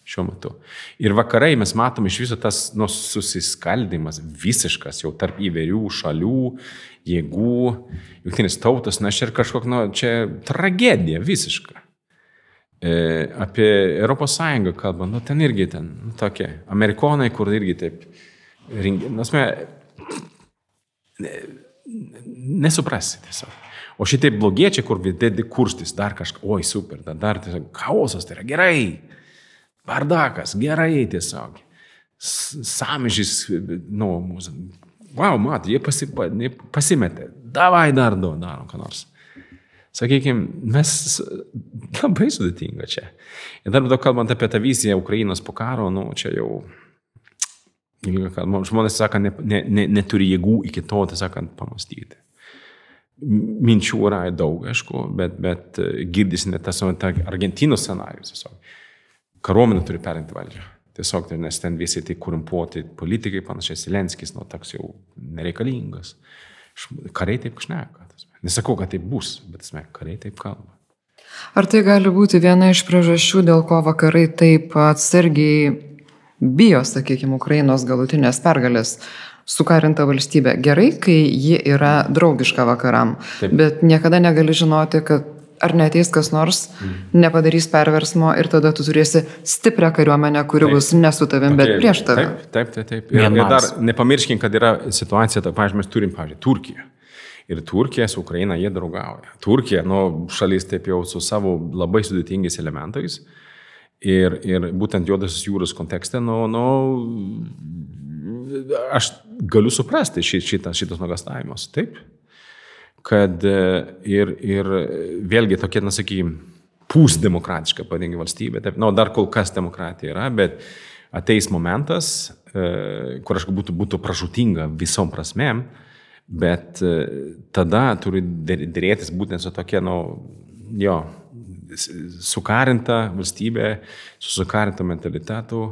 [SPEAKER 1] šiuo metu. Ir vakarai mes matom iš viso tas nu, susiskaldimas visiškas jau tarp įvairių šalių, jėgų, jungtinės tautos, na, čia ir kažkokia, nu, čia tragedija visiška. E, apie Europos Sąjungą kalba, nu, ten irgi ten, nu, tokie, amerikonai, kur irgi taip, nasme, nesuprasi tiesiog. O šitai blogiečiai, kur vidėdi kurstis, dar kažką, oi super, dar tiesiog chaosas, tai yra gerai. Bardakas, gerai tiesiog. Samžys, nu, mūsų. Wow, mat, jie pasipa, pasimetė. Davai dar du, darom ką nors. Sakykime, mes labai sudėtinga čia. Ir dar daug kalbant apie tą viziją Ukrainos po karo, nu, čia jau, žmonės sako, ne, ne, ne, neturi jėgų iki to, tai sakant, pamastyti. Minčių yra daug, aišku, bet, bet girdisi net tas Argentinos scenarius. Tiesiog kariuomenė turi perimti valdžią. Tiesiog, tai, nes ten visi tai korumpuoti politikai, panašiai Silenskis, nu, toks jau nereikalingas. Kariai taip šneka. Nesakau, kad taip bus, bet esmė, kariai taip kalba.
[SPEAKER 3] Ar tai gali būti viena iš priežasčių, dėl ko vakarai taip atsargiai bijo, sakykime, Ukrainos galutinės pergalės? Sukarinta valstybė gerai, kai ji yra draugiška vakaram, taip. bet niekada negali žinoti, kad ar neteis kas nors, mm. nepadarys perversmo ir tada tu turėsi stiprią kariuomenę, kuri taip. bus ne su tavim, bet prieš tave.
[SPEAKER 1] Taip, taip, taip. taip. Ir, ir dar nepamirškim, kad yra situacija, ta, pavyzdžiui, mes turim, pavyzdžiui, Turkiją. Ir Turkija su Ukraina jie draugauja. Turkija, nu, šalis taip jau su savo labai sudėtingais elementais. Ir, ir būtent Juodosios jūros kontekste, nu, nu, aš galiu suprasti šitą, šitas nuogastavimus. Taip, kad e, ir, ir vėlgi tokia, na, sakykime, pusdemokratiška, pavadinkim, valstybė. Taip, nu, dar kol kas demokratija yra, bet ateis momentas, e, kur aš būtų, būtų pražutinga visom prasmėm, bet e, tada turi dėrėtis būtent su tokia, nu, jo, sukarinta valstybė, su sukarinta mentalitetu.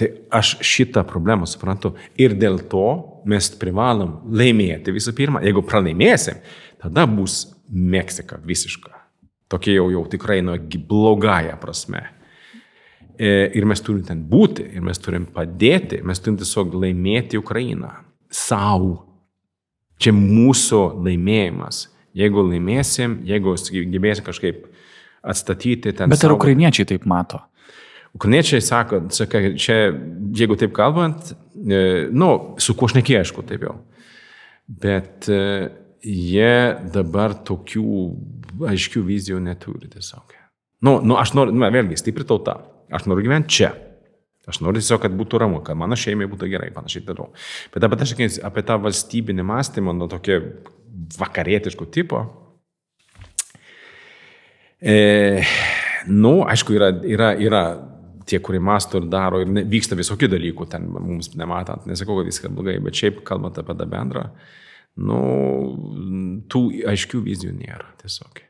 [SPEAKER 1] Tai aš šitą problemą suprantu ir dėl to mes privalom laimėti visų pirma. Jeigu pralaimėsim, tada bus Meksika visiška. Tokia jau, jau tikrai nu blogąją prasme. E, ir mes turim ten būti, ir mes turim padėti, mes turim tiesiog laimėti Ukrainą. Sau. Čia mūsų laimėjimas. Jeigu laimėsim, jeigu gebėsim kažkaip atstatyti ten.
[SPEAKER 2] Bet ar ukrainiečiai taip mato?
[SPEAKER 1] Ukrainiečiai sako, sakai, čia, jeigu taip kalbant, e, nu, su kuo aš nekėšku, taip jau. Bet e, jie dabar tokių aiškių vizijų neturi tiesiog. Nu, nu aš noriu, nu, vėlgi, stipri tauta. Aš noriu gyventi čia. Aš noriu tiesiog, kad būtų ramu, kad mano šeimai būtų gerai, panašiai toliau. Bet apie, tai, apie tą valstybinį mąstymą, nu, tokio vakarietiško tipo, e, nu, aišku, yra, yra, yra tie, kurie masto ir daro, ir ne, vyksta visokių dalykų ten mums nematant, nesakau, kad viskas blogai, bet šiaip kalbant apie tą bendrą, nu, tų aiškių vizijų nėra tiesiog.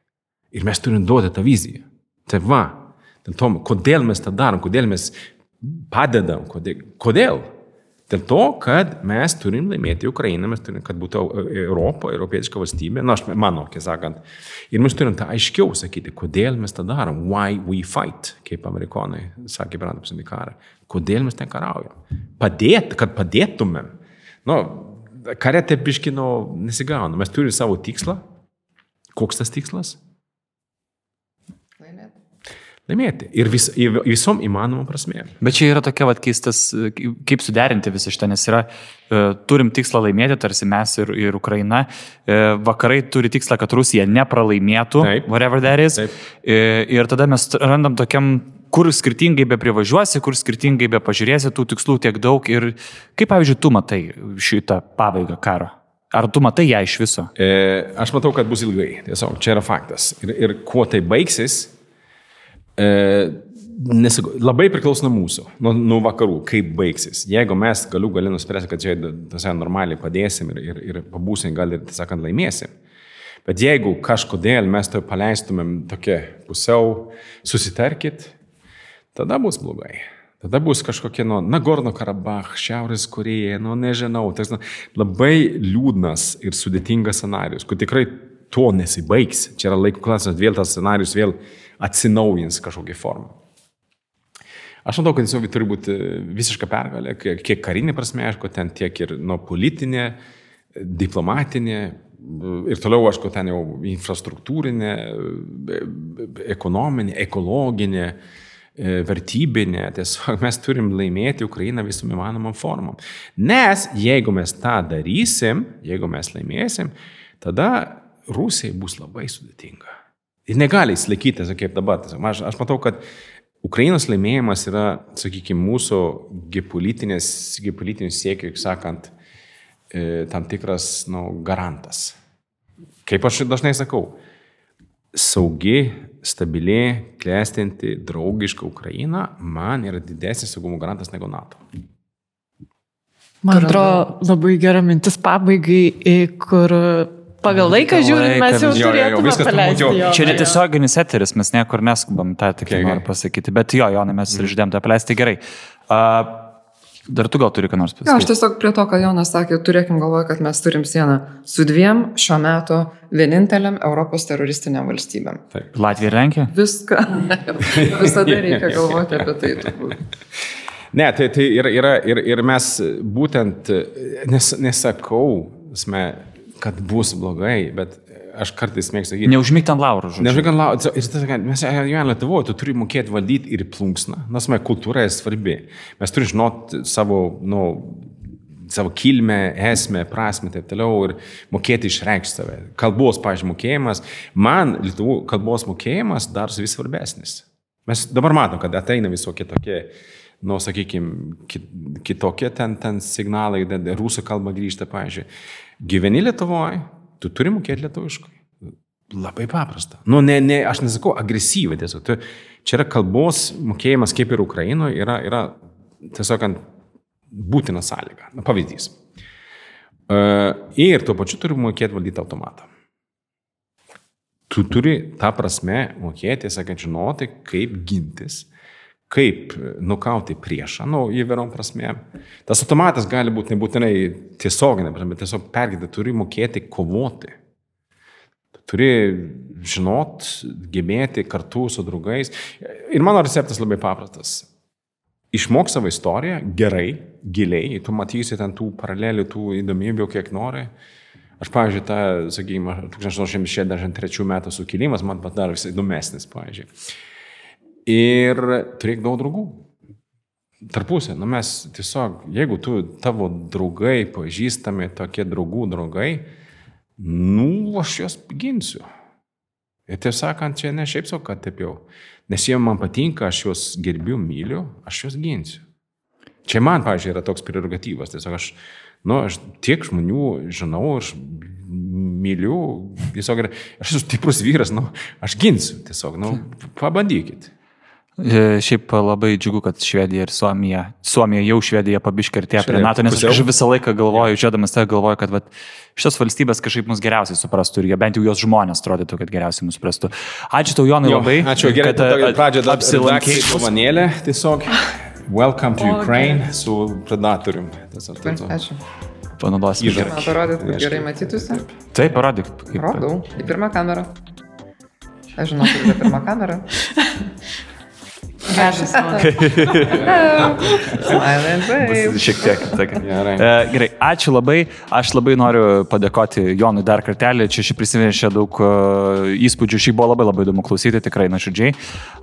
[SPEAKER 1] Ir mes turim duoti tą viziją. Tai va, tom, kodėl mes tą darom, kodėl mes padedam, kodėl. Dėl to, kad mes turim laimėti Ukrainą, mes turim, kad būtų Europa, europietiška valstybė, na, aš mano, kai sakant. Ir mes turim tą aiškiau sakyti, kodėl mes tą darom, why we fight, kaip amerikonai sakė per antrą pasaulinį karą. Kodėl mes ten karaujam? Padėt, kad padėtumėm. Nu, kare taip biškino nesigauna. Mes turime savo tikslą. Koks tas tikslas? Laimėti. Ir, vis, visom įmanomom prasmėm.
[SPEAKER 2] Bet čia yra tokia vat, keistas, kaip suderinti visą šitą, nes yra, e, turim tikslą laimėti, tarsi mes ir, ir Ukraina. E, vakarai turi tikslą, kad Rusija nepralaimėtų, Taip. whatever that is. Taip. E, ir tada mes randam tokiam kur skirtingai be privažiuosi, kur skirtingai be pažiūrėsi, tų tikslų tiek daug. Ir kaip, pavyzdžiui, tu matai šitą pabaigą karo? Ar tu matai ją iš viso?
[SPEAKER 1] E, aš matau, kad bus ilgai. Tiesiog čia yra faktas. Ir, ir kuo tai baigsis, E, nesakau, labai priklauso nuo mūsų, nuo, nuo vakarų, kaip baigsis. Jeigu mes galiu gali nuspręsti, kad čia tasai normaliai padėsim ir, ir, ir pabūsim, gal ir, sakant, laimėsim. Bet jeigu kažkodėl mes to paleistumėm tokia pusiau, susitarkit, tada bus blogai. Tada bus kažkokie, nu, Nagorno Karabach, Šiaurės Koreja, nu, nežinau. Tai nu, labai liūdnas ir sudėtingas scenarius, kur tikrai to nesibaigs. Čia yra laiko klasas, vėl tas scenarius vėl atsinaujins kažkokią formą. Aš manau, kad tiesiog turi būti visiška pergalė, kiek karinė prasme, aišku, ten tiek ir nuo politinė, diplomatinė, ir toliau, aišku, ten jau infrastruktūrinė, ekonominė, ekologinė, vertybinė. Tiesiog mes turim laimėti Ukrainą visom įmanomam formom. Nes jeigu mes tą darysim, jeigu mes laimėsim, tada Rusijai bus labai sudėtinga. Ir negali įsilaikyti, kaip dabar. Aš, aš matau, kad Ukrainos laimėjimas yra, sakykime, mūsų geopolitinis siekių, kaip sakant, e, tam tikras nu, garantas. Kaip aš dažnai sakau, saugi, stabili, klestinti, draugiška Ukraina man yra didesnis saugumo garantas negu NATO.
[SPEAKER 4] Man atrodo, labai gera mintis pabaigai, kur Pagal laiką žiūrint, mes jau turėtume paleisti. Jo,
[SPEAKER 2] Čia netiesioginis eteris, mes niekur neskubam, tą tik noriu pasakyti. Bet jo, Jonai, mes ir žydėm tą paleisti gerai. Uh, Dar tu gal turi ką nors pasakyti?
[SPEAKER 3] Ja, aš tiesiog prie to, ką Jonas sakė, turėkim galvoje, kad mes turim sieną su dviem šiuo metu vieninteliam Europos teroristiniam valstybėm.
[SPEAKER 2] Taip. Latvija ir Lenkija?
[SPEAKER 3] Viską. Visada reikia galvoti apie tai. Turbūt.
[SPEAKER 1] Ne, tai, tai yra, yra ir, ir mes būtent, nes, nesakau, sme, kad bus blogai, bet aš kartais mėgstu sakyti.
[SPEAKER 2] Neužmygti ant laurų, žodžiu.
[SPEAKER 1] Neužmygti ant laurų. Ir tas, mes gyvename Lietuvoje, tu turi mokėti valdyti ir plunksną, nes mes kultūra yra svarbi. Mes turime žinoti savo, nu, savo kilmę, esmę, prasme ir taip toliau ir mokėti išreikšti save. Kalbos, pažiūrėjau, mokėjimas, man lietuvų kalbos mokėjimas dar vis svarbesnis. Mes dabar matom, kad ateina visokie tokie nu, sakykime, kitokie ten, ten signalai, rusų kalba grįžta, pavyzdžiui. Gyveni Lietuvoje, tu turi mokėti lietuviškai. Labai paprasta. Nu, ne, ne, aš nesakau agresyviai, tiesiog. Tu, čia yra kalbos mokėjimas, kaip ir Ukrainoje, yra, yra tiesiog būtina sąlyga. Na, pavyzdys. Uh, ir tuo pačiu turi mokėti valdyti automatą. Tu turi tą prasme mokėti, sakant, žinoti, kaip gintis, kaip nukauti priešą, nu, įvairiom prasme. Tas automatas gali būti nebūtinai tiesioginė, bet tiesiog pergydė, turi mokėti kovoti. Turi žinot, gebėti kartu su draugais. Ir mano receptas labai paprastas. Išmok savo istoriją gerai, giliai, tu matysi ten tų paralelių, tų įdomybių, kiek nori. Aš, pavyzdžiui, tą, sakykime, 1863 metų sukilimas man padarė vis įdomesnis, pavyzdžiui ir turėk daug draugų. Tarpusė, nu mes tiesiog, jeigu tu, tavo draugai, pažįstami tokie draugų draugai, nu, aš juos ginsiu. Ir tiesą sakant, čia ne šiaip savo, kad taip jau. Nes jie man patinka, aš juos gerbiu, myliu, aš juos ginsiu. Čia man, pažiūrėjau, yra toks prerogatyvas. Tiesiog aš, nu, aš tiek žmonių žinau, aš myliu, tiesiog, aš esu stiprus vyras, nu, aš ginsiu, tiesiog, nu, pabandykit.
[SPEAKER 2] E, šiaip labai džiugu, kad Švedija ir Suomija, Suomija jau Švedija pabiškartė prie NATO, nes aš visą laiką galvoju, žiūrėdamas tai galvoju, kad vat, šios valstybės kažkaip mus geriausiai suprastų ir jie bent jau jos žmonės atrodytų, kad geriausiai mus suprastų. Ačiū tau, Jonai, labai.
[SPEAKER 1] Ačiū, gerai, kad pradžioje apsilankė dovanėlė tiesiog. Welcome to okay. Ukraine su predatorium.
[SPEAKER 3] Ačiū.
[SPEAKER 2] Panaudosiu.
[SPEAKER 3] Gerai. Man parodyt, kad gerai matytųsi?
[SPEAKER 2] Taip, parodyk.
[SPEAKER 3] Kaip... Rodau. Į pirmą kamerą. Aš žinau, kad yra pirma kamera.
[SPEAKER 4] Geras.
[SPEAKER 2] Šiek tiek. Gerai. E, gerai, ačiū labai. Aš labai noriu padėkoti Jonui dar kartelį. Čia šį prisiminė daug uh, įspūdžių. Šį buvo labai labai įdomu klausyti, tikrai nuoširdžiai.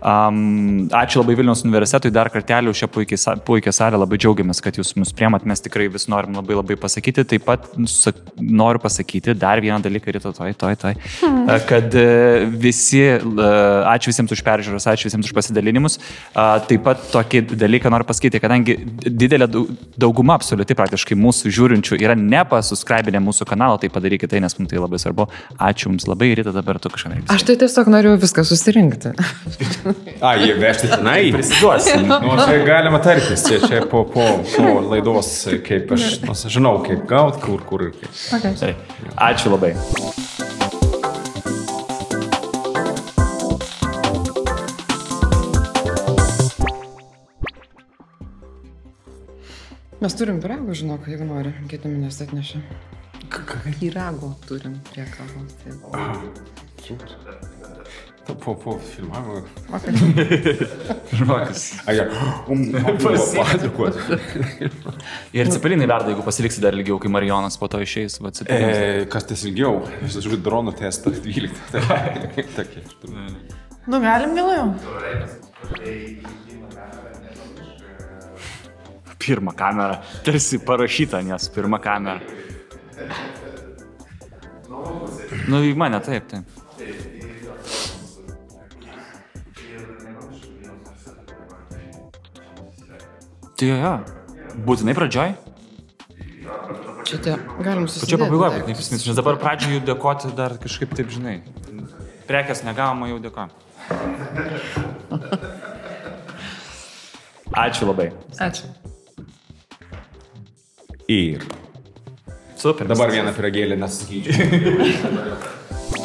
[SPEAKER 2] Um, ačiū labai Vilniaus universitetui dar kartelį už šią puikiai, puikią salę. Labai džiaugiamės, kad jūs mus priemat. Mes tikrai vis norim labai labai pasakyti. Taip pat noriu pasakyti dar vieną dalyką rytoj, toj, toj, toj. Hmm. Kad uh, visi, ačiū visiems už peržiūros, ačiū visiems už pasidalinimus. Taip pat tokį dalyką noriu pasakyti, kadangi didelė dauguma absoliuti praktiškai mūsų žiūrinčių yra nepasuscribinę mūsų kanalą, tai padarykite tai, nes mums tai labai svarbu. Ačiū Jums labai ir dabar tu kažką reikia.
[SPEAKER 3] Aš tai tiesiog noriu viską susirinkti.
[SPEAKER 1] A, jie vežti tenai.
[SPEAKER 2] Prisiduosim.
[SPEAKER 1] Nu, čia galima tartis, čia, čia po, po, po laidos, kaip aš, nu, žinau, kaip gauti, kur, kur ir kaip.
[SPEAKER 2] Okay. Ačiū labai.
[SPEAKER 3] Mes turim pyragų, žinok, jeigu nori, kėtiminės atnešė. Pyragų turim prie kavos.
[SPEAKER 1] Po, po, po filmavimo.
[SPEAKER 2] Žmogus.
[SPEAKER 1] Aja.
[SPEAKER 2] Pasidėkoti. Ir cepelinai verda, jeigu pasiliksi dar ilgiau, kai Marijonas po to išeis. Va,
[SPEAKER 1] e, kas tas ilgiau? Aš žiūriu dronų testą 12. Tokie.
[SPEAKER 4] Nu, galim vėliau.
[SPEAKER 2] Pirmą kamerą. Tarsi parašyta, nes pirmą kamerą. Nu, į mane taip, taip. Tai jo, būtinai pradžioj?
[SPEAKER 3] Čia tie, galim susitikti.
[SPEAKER 2] Čia pabaigoje, bet neprisiminsiu, nes dabar pradžioje jų dėkoti dar kažkaip taip, žinai. Prekės negavama, jau dėkoju. Ačiū labai.
[SPEAKER 3] Ačiū.
[SPEAKER 1] Ir.
[SPEAKER 2] Super.
[SPEAKER 1] Dabar vieną piragėlį nesakyčiau.